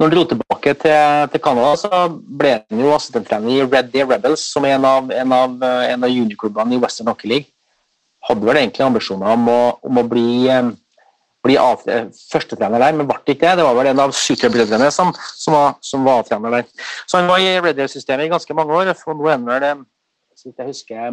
når han dro tilbake til, til Canada, så ble han jo assistenttrener i Red Deer Rebels, som er en av, en av, en av juniorklubbene i Western Hockey League. Hadde vel egentlig ambisjoner om å, om å bli, um, bli førstetrener der, men ble ikke det. Det var vel en av superbrødrene som, som var, var trener der. Så han var i Red systemet i ganske mange år, og nå er han vel, så vidt jeg husker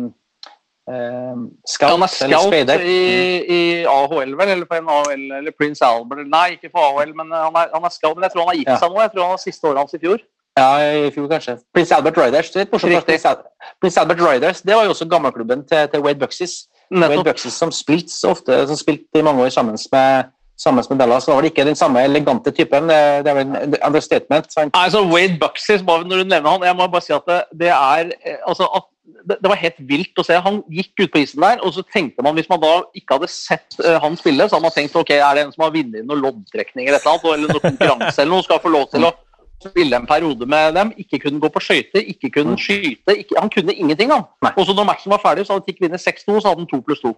scout, han er scout i, i, AHL, vel? Eller på en AHL, eller Prince Albert Nei, ikke på AHL, men eh, han er, han er scout. Men jeg tror han har gitt ja. seg nå. Jeg tror han har siste året hans i fjor. Ja, i fjor kanskje. Prince Albert Riders. Det, Prince, Prince Albert Riders, det var jo også gammelklubben til, til Wade Buxis. Wade Buxis som spilte ofte, som spilte i mange år sammen med sammen med Dallas. Da var det ikke den samme elegante typen. Det, er vel en understatement. Sant? Altså, Wade Buxis, når du nevner han, jeg må bare si at det, det er eh, altså, at det, var helt vilt å se. Han gikk ut på isen der, og så tenkte man, hvis man da ikke hadde sett uh, han spille, så hadde man tenkt ok, er det en som har vunnet noen loddtrekninger eller, eller noe konkurranse eller noe, skal få lov til å spille en periode med dem. Ikke kunne gå på skøyter, ikke kunne skyte. Ikke, han kunne ingenting. han. Og så når matchen var ferdig, så hadde TIK vunnet 6-2, så hadde han 2 pluss 2.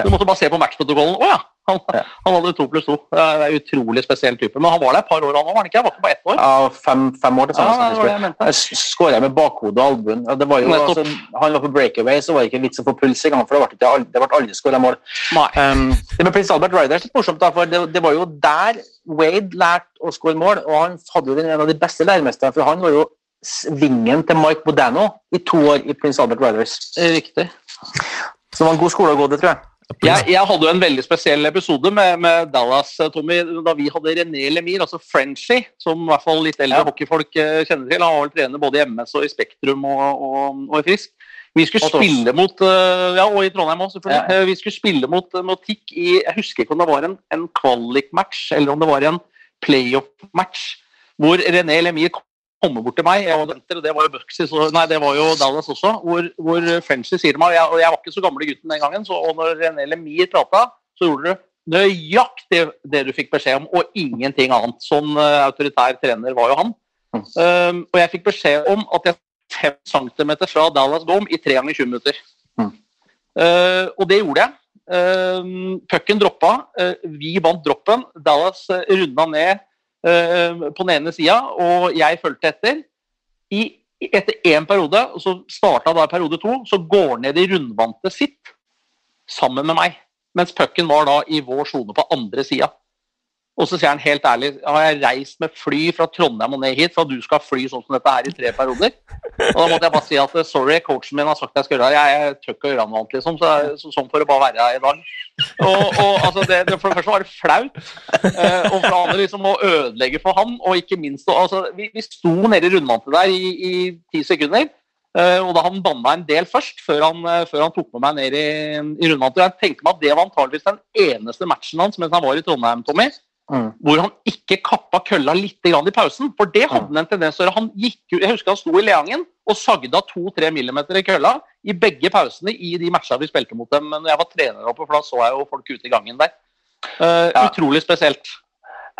Du måtte bare se på matchprotokollen. Å ja, han, han, hadde to pluss to. Er en utrolig spesiell type. Men han var der et par år, han òg? Var han ikke? Han var ikke bare ett år? Ja, fem, fem år til sammen. Ja, jeg skåra med bakhodet og albuen. Ja, altså, han var på breakaway, så var det ikke vits å få puls engang, for det ble, det ble aldri skåra mål. Um, det med Prince Albert Riders litt morsomt, da, for det, det, var jo der Wade lærte å skåre mål, og han hadde jo en av de beste læremesterne, for han var jo vingen til Mike Bodano i to år i Prince Albert Riders. Riktig. Så det var en god skole å gå, det, tror jeg. Jeg, jeg, hadde jo en veldig spesiell episode med, med, Dallas, eh, Tommy, da vi hadde René Lemir, altså Frenchy, som i hvert fall litt eldre ja. hockeyfolk eh, kjenner til. Han var vel trener både i MS og i Spektrum og, og, og i Frisk. Vi skulle spille mot eh, Ja, og i Trondheim også, selvfølgelig. Ja. Vi skulle spille mot, mot TIC i Jeg husker ikke om det var en, en kvalik-match eller om det var en playoff-match hvor René Lemir komme bort til meg. Jeg var og det var jo Buxis, nei, det var jo Dallas også. Hvor, hvor Frenchy sier meg og jeg, var ikke så gamle gutten den gangen, så, og når René Lemir prata, så gjorde du nøyaktig det du fikk beskjed om, og ingenting annet. Sånn uh, autoritær trener var jo han. Mm. Um, og jeg fikk beskjed om at jeg fem centimeter fra Dallas Dome i tre ganger 20 minutter. Mm. Uh, og det gjorde jeg. Uh, Pucken droppa. Uh, vi vant droppen. Dallas uh, runda ned på den ene sida, og jeg fulgte etter. I, etter én periode, og så starta da periode to, så går han ned i rundvante sitt sammen med meg. Mens pucken var da i vår sone på andre sida. Og så sier han helt ærlig har jeg reist med fly fra Trondheim og ned hit for at du skal fly sånn som dette her i tre perioder. Og da måtte jeg bare si at sorry, coachen min har sagt jeg skal gjøre det. Jeg tør ikke å gjøre noe annet, liksom. Så, så, sånn får det bare være i dag. Og, og altså, det, det, For det første var det flaut. Eh, og for det andre liksom å ødelegge for han. Og ikke minst altså, vi, vi sto nede i rundvantet der i ti sekunder. Uh, og da han banna en del først, før han, uh, før han tok med meg ned i, i rundvannet. Jeg tenkte meg at det var antageligvis den eneste matchen hans mens han var i Trondheim, Tommy, Mm. Hvor han ikke kappa kølla litt i pausen. For det hadde han en tendens til. Han gikk, jeg husker han sto i Leangen og sagde av 2-3 millimeter i kølla i begge pausene i de matcha vi spilte mot dem. Men jeg var trener oppe, for da så jeg jo folk ute i gangen der. Uh, ja. Utrolig spesielt.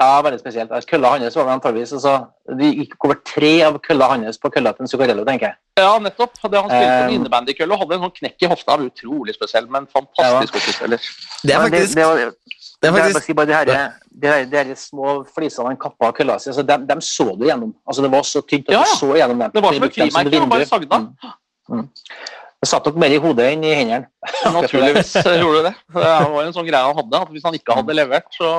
Ja, veldig spesielt. Altså, kølla hans var antageligvis altså, Det gikk over tre av kølla hans på kølla til Zuccarello, tenker jeg. Ja, nettopp. Det han spilte um, innebandykølle og hadde en sånn knekk i hofta. Utrolig spesiell, men fantastisk. Ja. Det er faktisk det, det var, det er faktisk... Si bare de, her, de, her, de her små flisene han kappa av kølla si, altså, dem, dem, så du gjennom. Altså, det var så tynt at ja, du så gjennom dem. Det var som et frimerke, han bare sagna. Mm. Mm. Det satt nok mer i hodet enn i hendene. [LAUGHS] Naturligvis gjorde det. Det var en sånn greie han hadde, at hvis han ikke hadde levert, så,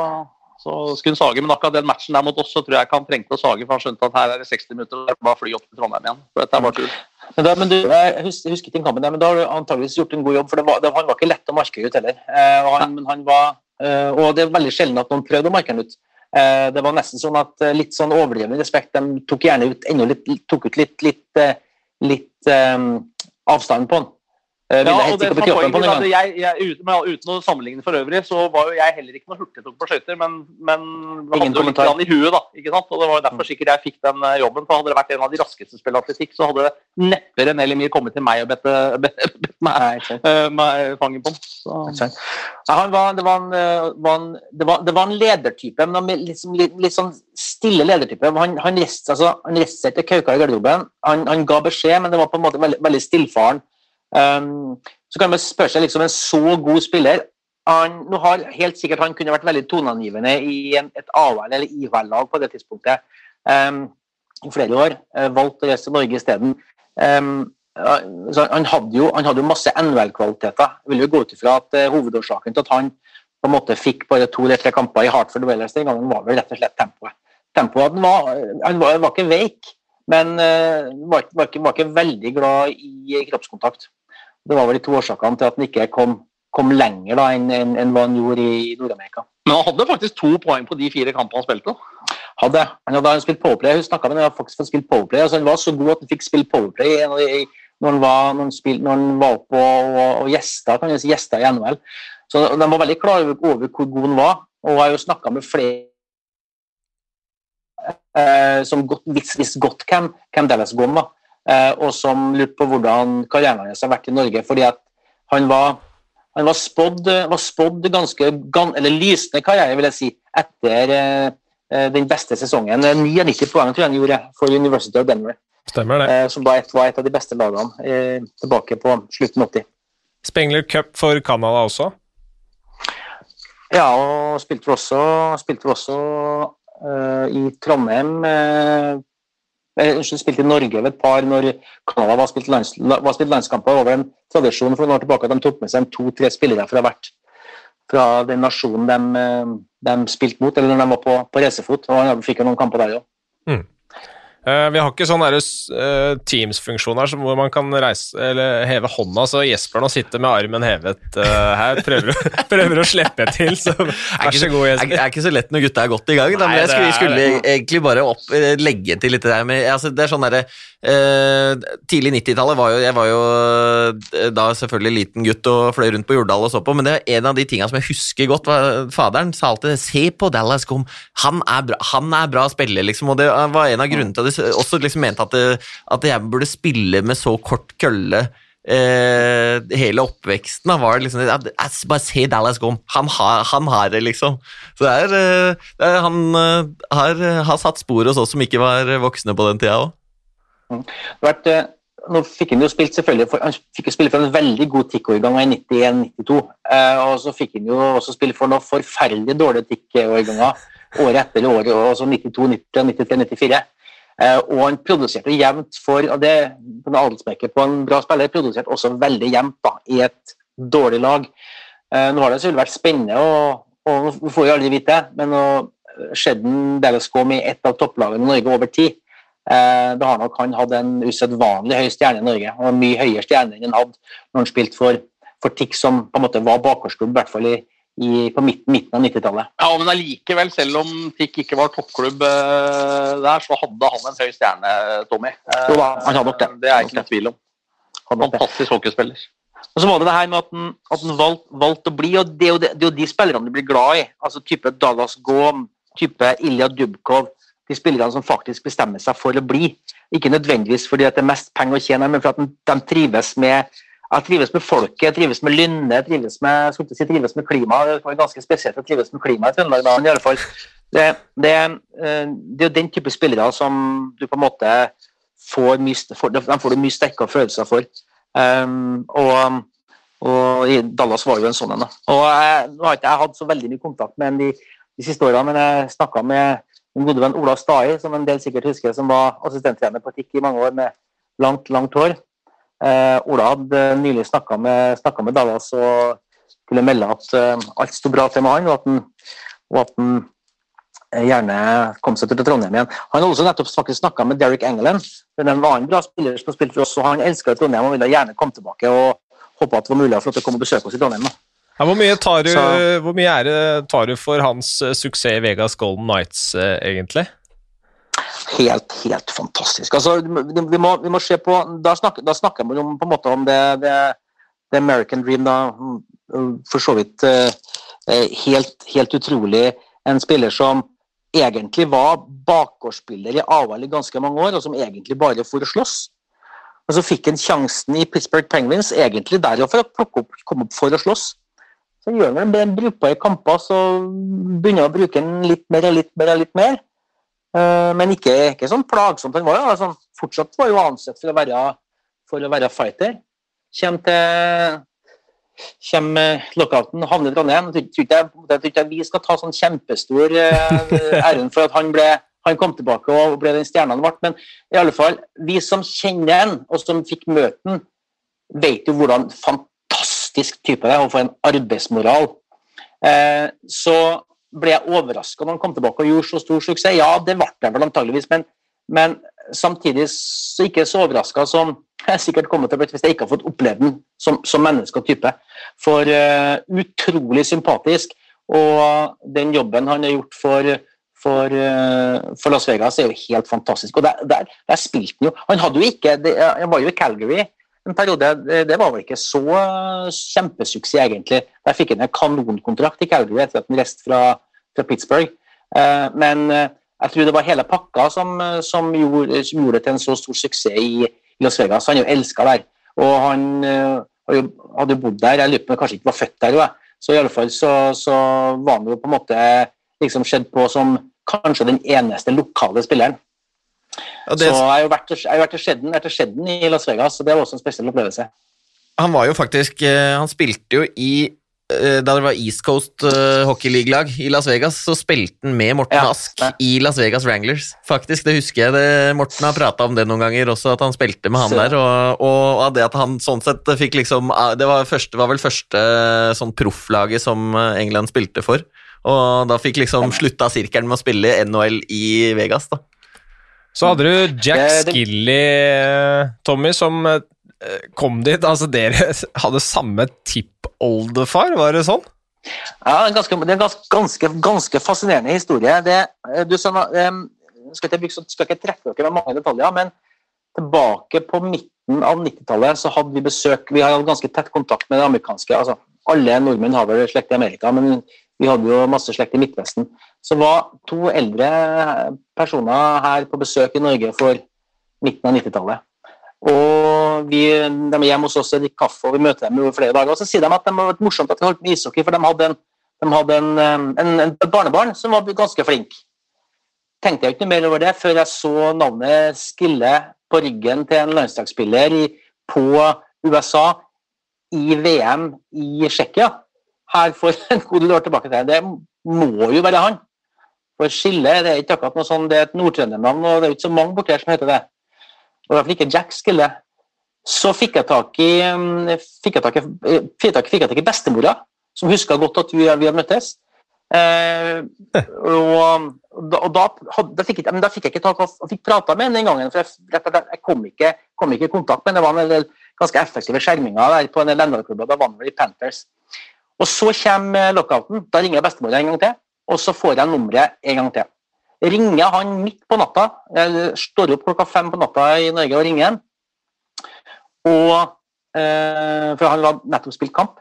så skulle han sage. Men akkurat den matchen der mot oss, så tror jeg ikke han trengte å sage, for han skjønte at her er det 60 minutter, og det bare fly opp til Trondheim igjen. For dette er bare tull. Men, da, men du, jeg husker, ikke kampen der, men da har du antageligvis gjort en god jobb, for det var, det, han var ikke lett å markere ut heller. Eh, han, men han var og det er veldig sjelden at noen prøvde å markere den ut. Eh, det var nesten sånn at eh, litt sånn overdreven respekt, de tok gjerne ut, litt, tok ut litt, litt, litt um, avstand på den. Ja, og det som var poenget, jeg, jeg, uten, uten, å sammenligne for øvrig, så var jo jeg heller ikke noe hurtigtog på skøyter, men, men hadde jo litt i huet, da. ikke sant? Og Det var derfor sikkert jeg fikk den jobben. for Hadde det vært en av de raskeste spillerne atletikk, så hadde det neppe René Lemir kommet til meg og bedt, bedt meg, uh, meg på den. Det, var en, eh, var en, det, var, det, var en, ledertype, men liksom, litt, litt, sånn stille ledertype. Han, han reiste altså, kauka i garderoben. Han, han, ga beskjed, men det var på en måte veldig, veldig stillfaren. Um, så kan man spørre seg liksom en så god spiller han, nå har Helt sikkert han kunne vært veldig toneangivende i en, et AHL- eller IHL-lag på det tidspunktet um, i flere år. Uh, valgt å reise til Norge isteden. Um, han, hadde jo, han hadde jo masse NHL-kvaliteter. Jeg vil jo gå ut ifra at uh, hovedårsaken til at han på en måte fikk bare to eller tre kamper i Hartford Wellers den gangen, var vel rett og slett tempoet. Tempoet var, Han var, var ikke veik, men uh, var, var, ikke, var, ikke, veldig glad i kroppskontakt. Det var vel de to årsakene til at han ikke kom, kom lenger da enn en, en hva han gjorde i Nord-Amerika. Men han hadde faktisk to poeng på de fire kampene han spilte? Hadde. Han hadde spilt powerplay. Hun snakka med han hadde faktisk fått spilt powerplay. Altså, han var så god at han fikk spille powerplay når han var, når han spilte, når han var oppe og, og, og gjesta, kan si, gjesta i NHL. Så De var veldig klar over hvor god han var, og jeg har jo snakka med flere eh, som godt, visste godt hvem, hvem Dallas Gom var, og som lurte på hvordan karrieren hans har vært i Norge. fordi at han var han var spådd, var spådd ganske eller lysende karriere, vil jeg si, etter eh, eh den beste sesongen. 99 poeng tror jeg han gjorde for University of Denver. Stemmer det. Eh, som da var et, av de beste lagene eh, tilbake på slutten av 80. Spengler Cup for Canada også? Ja, og spilte vi også, spilte vi også uh, i Trondheim uh, Unnskyld, spilte i Norge ved et par når Canada var spilt, lands, var spilt landskamper over en tradisjon for noen år tilbake at de tok med seg to-tre spillere fra hvert fra den nasjonen de, de spilte mot, eller når de var på, på reisefot. og Han fikk jo noen kamper der òg. Mm. Uh, vi har ikke sånn uh, Teams-funksjon her hvor man kan reise, eller heve hånda, så Jesper nå sitter med armen hevet uh, her. Prøver, [LAUGHS] prøver, å slippe til, så vær så god, Jesper. Det er, ikke så lett når gutta er godt i gang. Nei, jeg skulle, skulle egentlig bare opp, legge til litt der. Men, altså, det er sånn der, Tidlig 90-tallet var jo Jeg var jo da selvfølgelig liten gutt og fløy rundt på Jordal og så på, men det er en av de tinga som jeg husker godt. Var, faderen sa alltid 'se på Dallas Com', han er bra, han er bra spiller', liksom, og det var en av grunnene til at også liksom mente at, det, at jeg burde spille med så kort kølle eh, hele oppveksten. Han var liksom Bare se Dallas Gom, han han har det, liksom. Så det er, eh, det er Han eh, har, har, satt spor hos oss som ikke var voksne på den tida òg. Mm. Nå fikk han jo spilt selvfølgelig for, han fikk jo spille for en veldig god TIK-årgang i 91-92. Eh, og så fikk han jo også spille for noen forferdelig dårlige TIK-årganger året etter året, altså 92, 93, 93, 94. Eh, og han produserte jevnt for og det er en adelsmerke på en bra spiller, produserte også veldig jevnt i et dårlig lag. Eh, nå har det selvfølgelig vært spennende, og, og vi får jo aldri vite det, men nå skjedde Dallas kom i et av topplagene i Norge over tid. Eh, da har nok han hatt en usedvanlig høy stjerne i Norge, og en mye høyere stjerne enn han hadde når han spilte for, for TIX, som på en måte var bakgårdsklubb, i hvert fall i, i, på midten, midten av 90-tallet. Ja, men allikevel, selv om TIK ikke var toppklubb uh, der, så hadde han en høy stjerne, Tommy. Uh, jo da, han hadde nok det. Det er ikke noe tvil om. Fantastisk hockeyspiller. Og så var det det her med at han, at han valgte, valgt å bli, og det det, det er jo de spillerne du blir glad i. altså Type Dallas Gaum, type Ilja Dubkov. De spillerne som faktisk bestemmer seg for å bli. Ikke nødvendigvis fordi det er mest penger å tjene, men fordi de trives med jeg trives med folket, jeg trives med lynnet, jeg trives med, si, trives med klimaet. Det var ganske spesielt å trives med klimaet i Trøndelag, men i alle fall, det, det, eh, det er jo den type spillere som du på en måte får mye, for, de får du mye sterkere følelser for. Um, og, og, Dallas var jo en sånn en. Og jeg, har ikke jeg hatt så veldig mye kontakt med de, de, siste årene, men jeg snakka med min gode venn Ola Stai, som en del sikkert husker, som var assistenttrener på TIK i mange år med langt, langt hår. Eh, Ola hadde nylig snakka med, med, Dallas og skulle melde at eh, alt sto bra til med han, og at han, og at han eh, gjerne kom seg til Trondheim igjen. Han har også nettopp faktisk snakka med Derek England, en annen bra spiller som har spilt for oss. og Han elska Trondheim og ville gjerne komme tilbake og håpa at det var mulig for å komme og besøke oss i Trondheim. Ja, hvor, mye tar du, hvor mye det tar du for hans suksess i Vegas Golden Nights, egentlig? Helt, helt fantastisk. Altså, vi, må, vi må se på Da snakker, da snakker man om, på en måte om det, det, det American Dream, da. For så vidt eh, eh, helt, helt utrolig. En spiller som egentlig var bakgårdsspiller i avhør i ganske mange år, og som egentlig bare for å slåss. Og så fikk han sjansen i Pittsburgh Penguins egentlig der for å plukke opp, komme opp for å slåss. Så gjør han en brukbare kamper, så begynner han å bruke den litt mer og litt mer. og litt mer. Eh, men ikke, ikke sånn plagsomt. Han var jo sånn, fortsatt var jo ansett for å være, for å være fighter. Kjem til kommer lockouten, havner i Trondheim. Jeg tror ikke vi skal ta sånn kjempestor eh, [LAUGHS] æren for at han, ble, han kom tilbake og ble den stjernen han ble. Men i alle fall, vi som kjenner ham, og som fikk møte ham, vet jo hvordan fantastisk type det er, og for en arbeidsmoral. Eh, så ble jeg overraska når han kom tilbake og gjorde så stor suksess. Ja, det ble jeg vel antageligvis, men, men samtidig så ikke så overraska som jeg sikkert kommer til å bli hvis jeg ikke har fått oppleve den som, som menneske og type. For uh, utrolig sympatisk, og den jobben han har gjort for, for, uh, for Las Vegas, er jo helt fantastisk. Og der, der, der spilte han jo Han hadde jo ikke det, Han var jo i Calgary en periode. Det, var vel ikke så kjempesuksess, egentlig. Der fikk han en kanonkontrakt i Calgary etter at han reiste fra, fra Pittsburgh. Uh, men jeg tror det var hele pakka som, som, gjorde, som, gjorde, det til en så stor suksess i, Las Vegas. Han er jo elska der. Og han hadde bodd der, jeg lurer på kanskje ikke var født der, jo, så i alle fall så, så var han jo på en måte liksom skjedd på som kanskje den eneste lokale spilleren. Ja, det... Så jeg har jo vært, til Skjedden i Las Vegas, så det var også en spesiell opplevelse. Han var jo faktisk eh, Han spilte jo i Eh, da det var East Coast uh, Hockey League-lag i Las Vegas, så spilte han med Morten ja, Ask det. i Las Vegas Wranglers. Faktisk, det husker jeg. Det, Morten har prata om det noen ganger også, at han spilte med han så. der. Og, og, det at han sånn sett fikk liksom Det var, første, var vel første sånn profflaget som England spilte for. Og da fikk liksom slutta sirkelen med å spille NHL i Vegas, da. Så hadde du Jack Skilly, Tommy, som kom dit. Altså, dere [LAUGHS] hadde samme tippoldefar, var det sånn? Ja, det er, en ganske, ganske, ganske, fascinerende historie. Det, eh, du, sånn, skal, ikke, skal ikke trekke dere med mange detaljer, men tilbake på midten av 90-tallet så hadde vi besøk Vi har ganske tett kontakt med det amerikanske. altså Alle nordmenn har vel slekt i Amerika, men vi hadde jo masse slekt i Midtvesten. Så var to eldre personer her på besøk i Norge for midten av 90-tallet. Og vi, De er hjemme hos oss og drikker kaffe, og vi møter dem over flere dager. og Så sier de at det var morsomt at vi holdt med ishockey, for de hadde en, de hadde en, en, en barnebarn som var ganske flink. Tenkte jeg ikke noe mer over det før jeg så navnet Skille på ryggen til en landslagsspiller på USA i VM i Tsjekkia her for [LAUGHS] en god del år tilbake. til. Det må jo være han. For Skille det er ikke akkurat noe sånn, det er et nordtrøndernavn, og det er ikke så mange borti her som heter det og i hvert ikke Jack Skille. så fikk jeg tak i mm, fikk jeg tak i, eh, fikk jeg, jeg tak i bestemora, som huska godt at vi, vi hadde møttes. Eh, og, og da, da, fikk jeg, da, fikk jeg, ikke tak og fikk prata med henne den gangen, for jeg, jeg kom, ikke, kom, ikke, i kontakt med henne. Det var en ganske effektive skjerminger der på en del NRL-klubber. Da var han vel i Panthers. Og så kommer lockouten. Da ringer jeg bestemora en gang til, og så får jeg nummeret en gang til ringer han midt på natta. Jeg står opp klokka fem på natta i Norge og ringer han. Og, eh, for han har nettopp spilt kamp.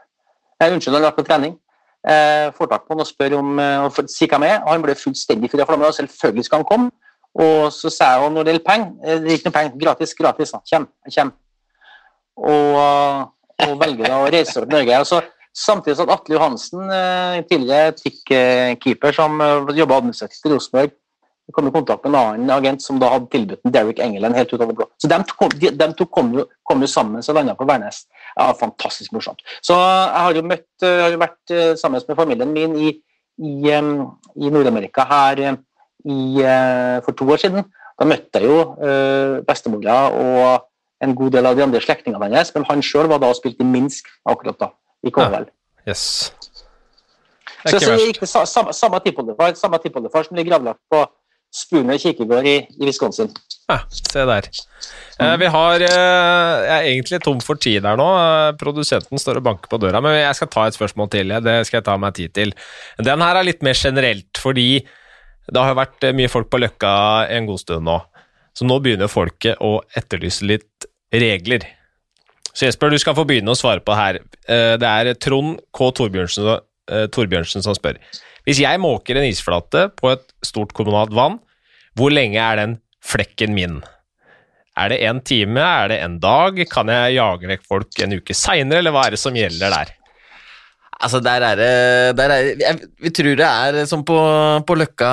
Eh, unnskyld, han har vært på trening. Eh, får tak på han og spør om eh, og sier hva med. Han ble fullstendig fyr av flammer. Selvfølgelig skal han komme. Og så sa jeg når det gjelder penger, eh, det er ikke noe penger, gratis, gratis. Kjem, kjem. Og, og velger da å reise over til Norge. Og så Samtidig som Atle Johansen, eh, tidligere TIC-keeper som jobba administrativt i Rosenborg, kom i kontakt med en annen agent som da hadde tilbudt Derrick Engelen helt ut blå. Så de to, kom, jo, kom, jo, sammen og landa på Værnes. Ja, fantastisk morsomt. Så jeg har jo møtt, jeg har jo vært eh, sammen med familien min i, i, i Nord-Amerika her i, eh, for to år siden. Da møtte jeg jo uh, bestemora og en god del av de andre slektningene hennes, men han sjøl var da og spilte i Minsk akkurat da, i KHL. Ja. Yes. Så, så det gikk samme, samme tippoldefar som ble gravlagt på Spooner kirkegård i, i Wisconsin. Ja, se der. Eh, vi har eh, Jeg er egentlig tom for tid her nå. Eh, produsenten står og banker på døra, men jeg skal ta et spørsmål til. Det skal jeg ta meg tid til. Den her er litt mer generelt, fordi det har vært mye folk på Løkka en god stund nå. Så nå begynner folket å etterlyse litt regler. Så Jesper, du skal få begynne å svare på her. Det er Trond K. Torbjørnsen, Torbjørnsen som spør. Hvis jeg måker en isflate på et stort kommunalt vann, hvor lenge er den flekken min? Er det en time, er det en dag, kan jeg jage vekk folk en uke seinere, eller hva er det som gjelder der? Altså, der er det der er, jeg, Vi tror det er som på, på, Løkka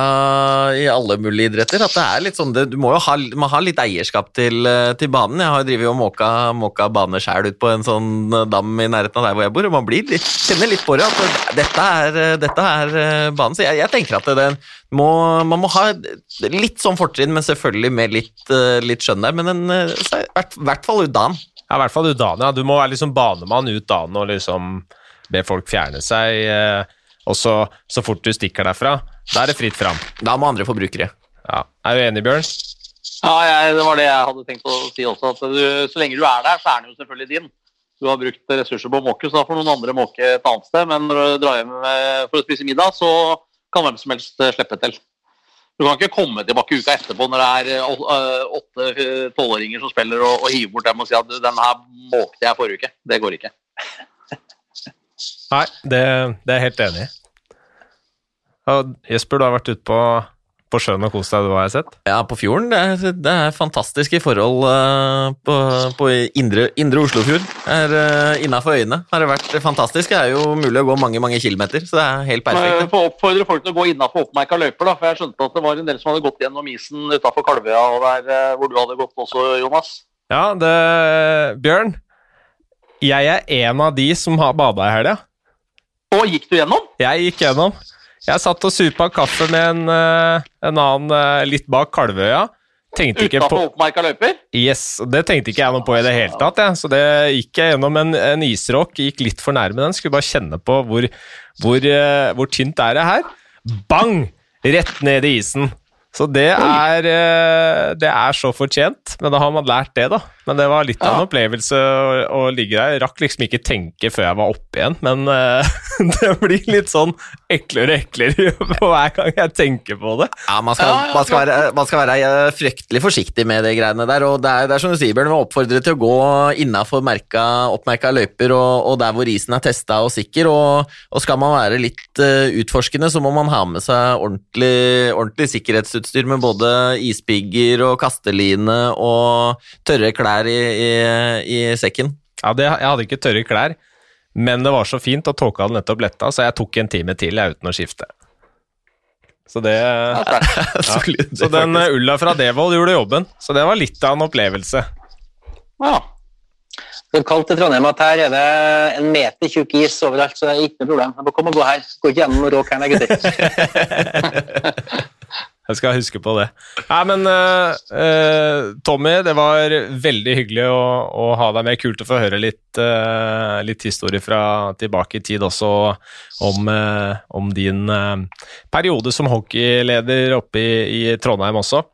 i alle mulige idretter, at det er litt sånn det, Du må jo ha, må ha litt eierskap til, til, banen. Jeg har drevet og måka, måka bane sjæl ut på en sånn dam i nærheten av der hvor jeg bor, og man blir litt, kjenner litt på det at dette er, dette er eh, banen. Så jeg, jeg tenker at det, må, man må ha litt sånn fortrinn, men selvfølgelig med litt, eh, litt skjønn der. Men i eh, hvert, hvert fall ut dagen. Ja, i hvert fall ut dagen, ja. Du må være liksom banemann ut dagen og liksom be folk fjerne seg. Eh, Og så, så fort du stikker derfra, da er det fritt fram. Da må andre forbrukere. Ja. Er du enig, Bjørn? Ja, jeg, det var det jeg hadde tenkt å si også. at du, Så lenge du er der, så er den jo selvfølgelig din. Du har brukt ressurser på å måke, så da får noen andre måke et annet sted. Men når du drar hjem eh, for å spise middag, så kan hvem som helst eh, slippe til. Du kan ikke komme tilbake uka etterpå når det er åtte tolvåringer som spiller og, og hive bort dem og si at den her måkte jeg forrige uke. Det går ikke. Nei, det, det er jeg helt enig i. Og Jesper, du har vært ute på, på sjøen og kost deg, du har jeg sett? Ja, på fjorden. Det er, det er fantastiske forhold uh, på, på indre, indre Oslofjord. Er uh, Innafor øyene har det vært fantastisk. Det er jo mulig å gå mange mange kilometer, så det er helt perfekt. Jeg får oppfordre folk til å gå innafor oppmerka løyper, da, for jeg skjønte at det var en del som hadde gått gjennom isen utafor Kalvøya, og der uh, hvor du hadde gått også, Jonas. Ja, det Bjørn, jeg er en av de som har bada i helga. Og gikk du gjennom? Jeg gikk gjennom. Jeg satt og supa kaffe med en, eh, en annen eh, litt bak Kalvøya. Tenkte Utafor oppmerka løyper? Yes, Det tenkte ikke jeg noe på i det hele tatt. Ja. Så det gikk jeg gjennom en, en isrock, gikk litt for nærme den. Skulle bare kjenne på hvor, hvor, eh, hvor tynt er det her. Bang! Rett ned i isen. Så det er, det er så fortjent, men da har man lært det, da. Men det var litt av en opplevelse å, å ligge der. Jeg rakk liksom ikke tenke før jeg var oppe igjen, men uh, [LAUGHS] det blir litt sånn eklere og eklere [LAUGHS] for hver gang jeg tenker på det. Ja, man skal, man skal, være, man skal være, eh, fryktelig forsiktig med de greiene der. og Det er, det er som du sier, Bjørn, vi oppfordrer til å gå innafor oppmerka løyper og, og, der hvor isen er testa og sikker. Og, og, skal man være litt uh, utforskende, så må man ha med seg ordentlig, ordentlig sikkerhetsutstyr med både ispigger og kasteline og tørre klær i, i, i sekken? Ja, det, jeg hadde ikke tørre klær, men det var så fint, og tåka hadde nettopp letta, så jeg tok en time til jeg, uten å skifte. Så det ja, [LAUGHS] Så den ulla fra Devold gjorde jobben, så det var litt av en opplevelse. Ja. Det er kaldt i Trondheim at her er det en meter tjukk is overalt, så det er ikke noe problem. Jeg må komme og gå her. Gå ikke gjennom noe råk her, gutter. [LAUGHS] Jeg skal huske på det. Nei, men uh, uh, Tommy, det var veldig hyggelig å, å, ha deg med. Kult å få høre litt, uh, litt historie fra tilbake i tid også om, om din periode som hockeyleder oppe i, i, Trondheim også.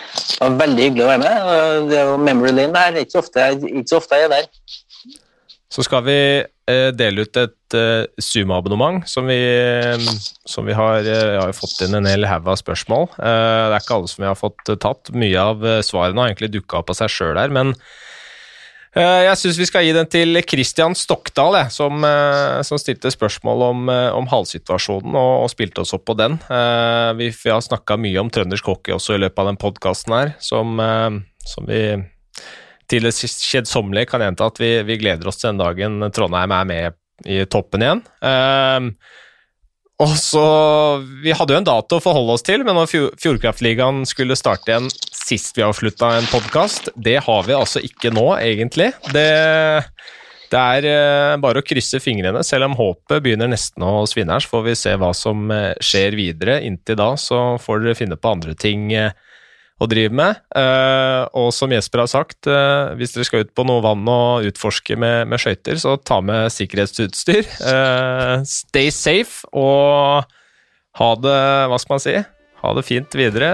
Det var veldig hyggelig å være med. Det er jo memory lane der. Ikke så ofte, ikke så ofte jeg er der. Så skal vi dele ut et eh, Zoom-abonnement som, som, vi har, eh, har fått inn en hel haug av spørsmål. Uh, det er ikke alle som vi har fått tatt. Mye av svarene har egentlig dukka opp av seg sjøl her, men jeg syns vi skal gi den til Christian Stokdal, jeg, som, som, stilte spørsmål om, om halvsituasjonen og, og, spilte oss opp på den. Vi, vi har snakka mye om trøndersk hockey også i løpet av den podkasten her, som, som vi til det kjedsommelige kan jeg gjenta at vi, vi, gleder oss til den dagen Trondheim er med i toppen igjen. Um, og så, Vi hadde jo en dato å forholde oss til, men når Fjordkraftligaen skulle starte igjen sist vi avslutta en podkast, det har vi altså ikke nå, egentlig. Det, det er uh, bare å krysse fingrene. Selv om håpet begynner nesten å svinne her, så får vi se hva som uh, skjer videre. Inntil da så får dere finne på andre ting. Uh, å drive med. Uh, og som Jesper har sagt, uh, hvis dere skal ut på noe vann og utforske med, med skøyter, så ta med sikkerhetsutstyr. Uh, stay safe og ha det Hva skal man si? Ha det fint videre.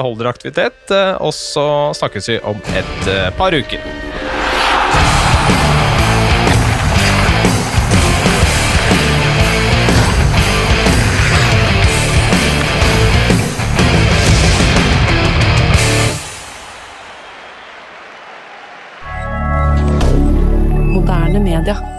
hold dere aktivitet, og så snakkes vi om et par uker. Media.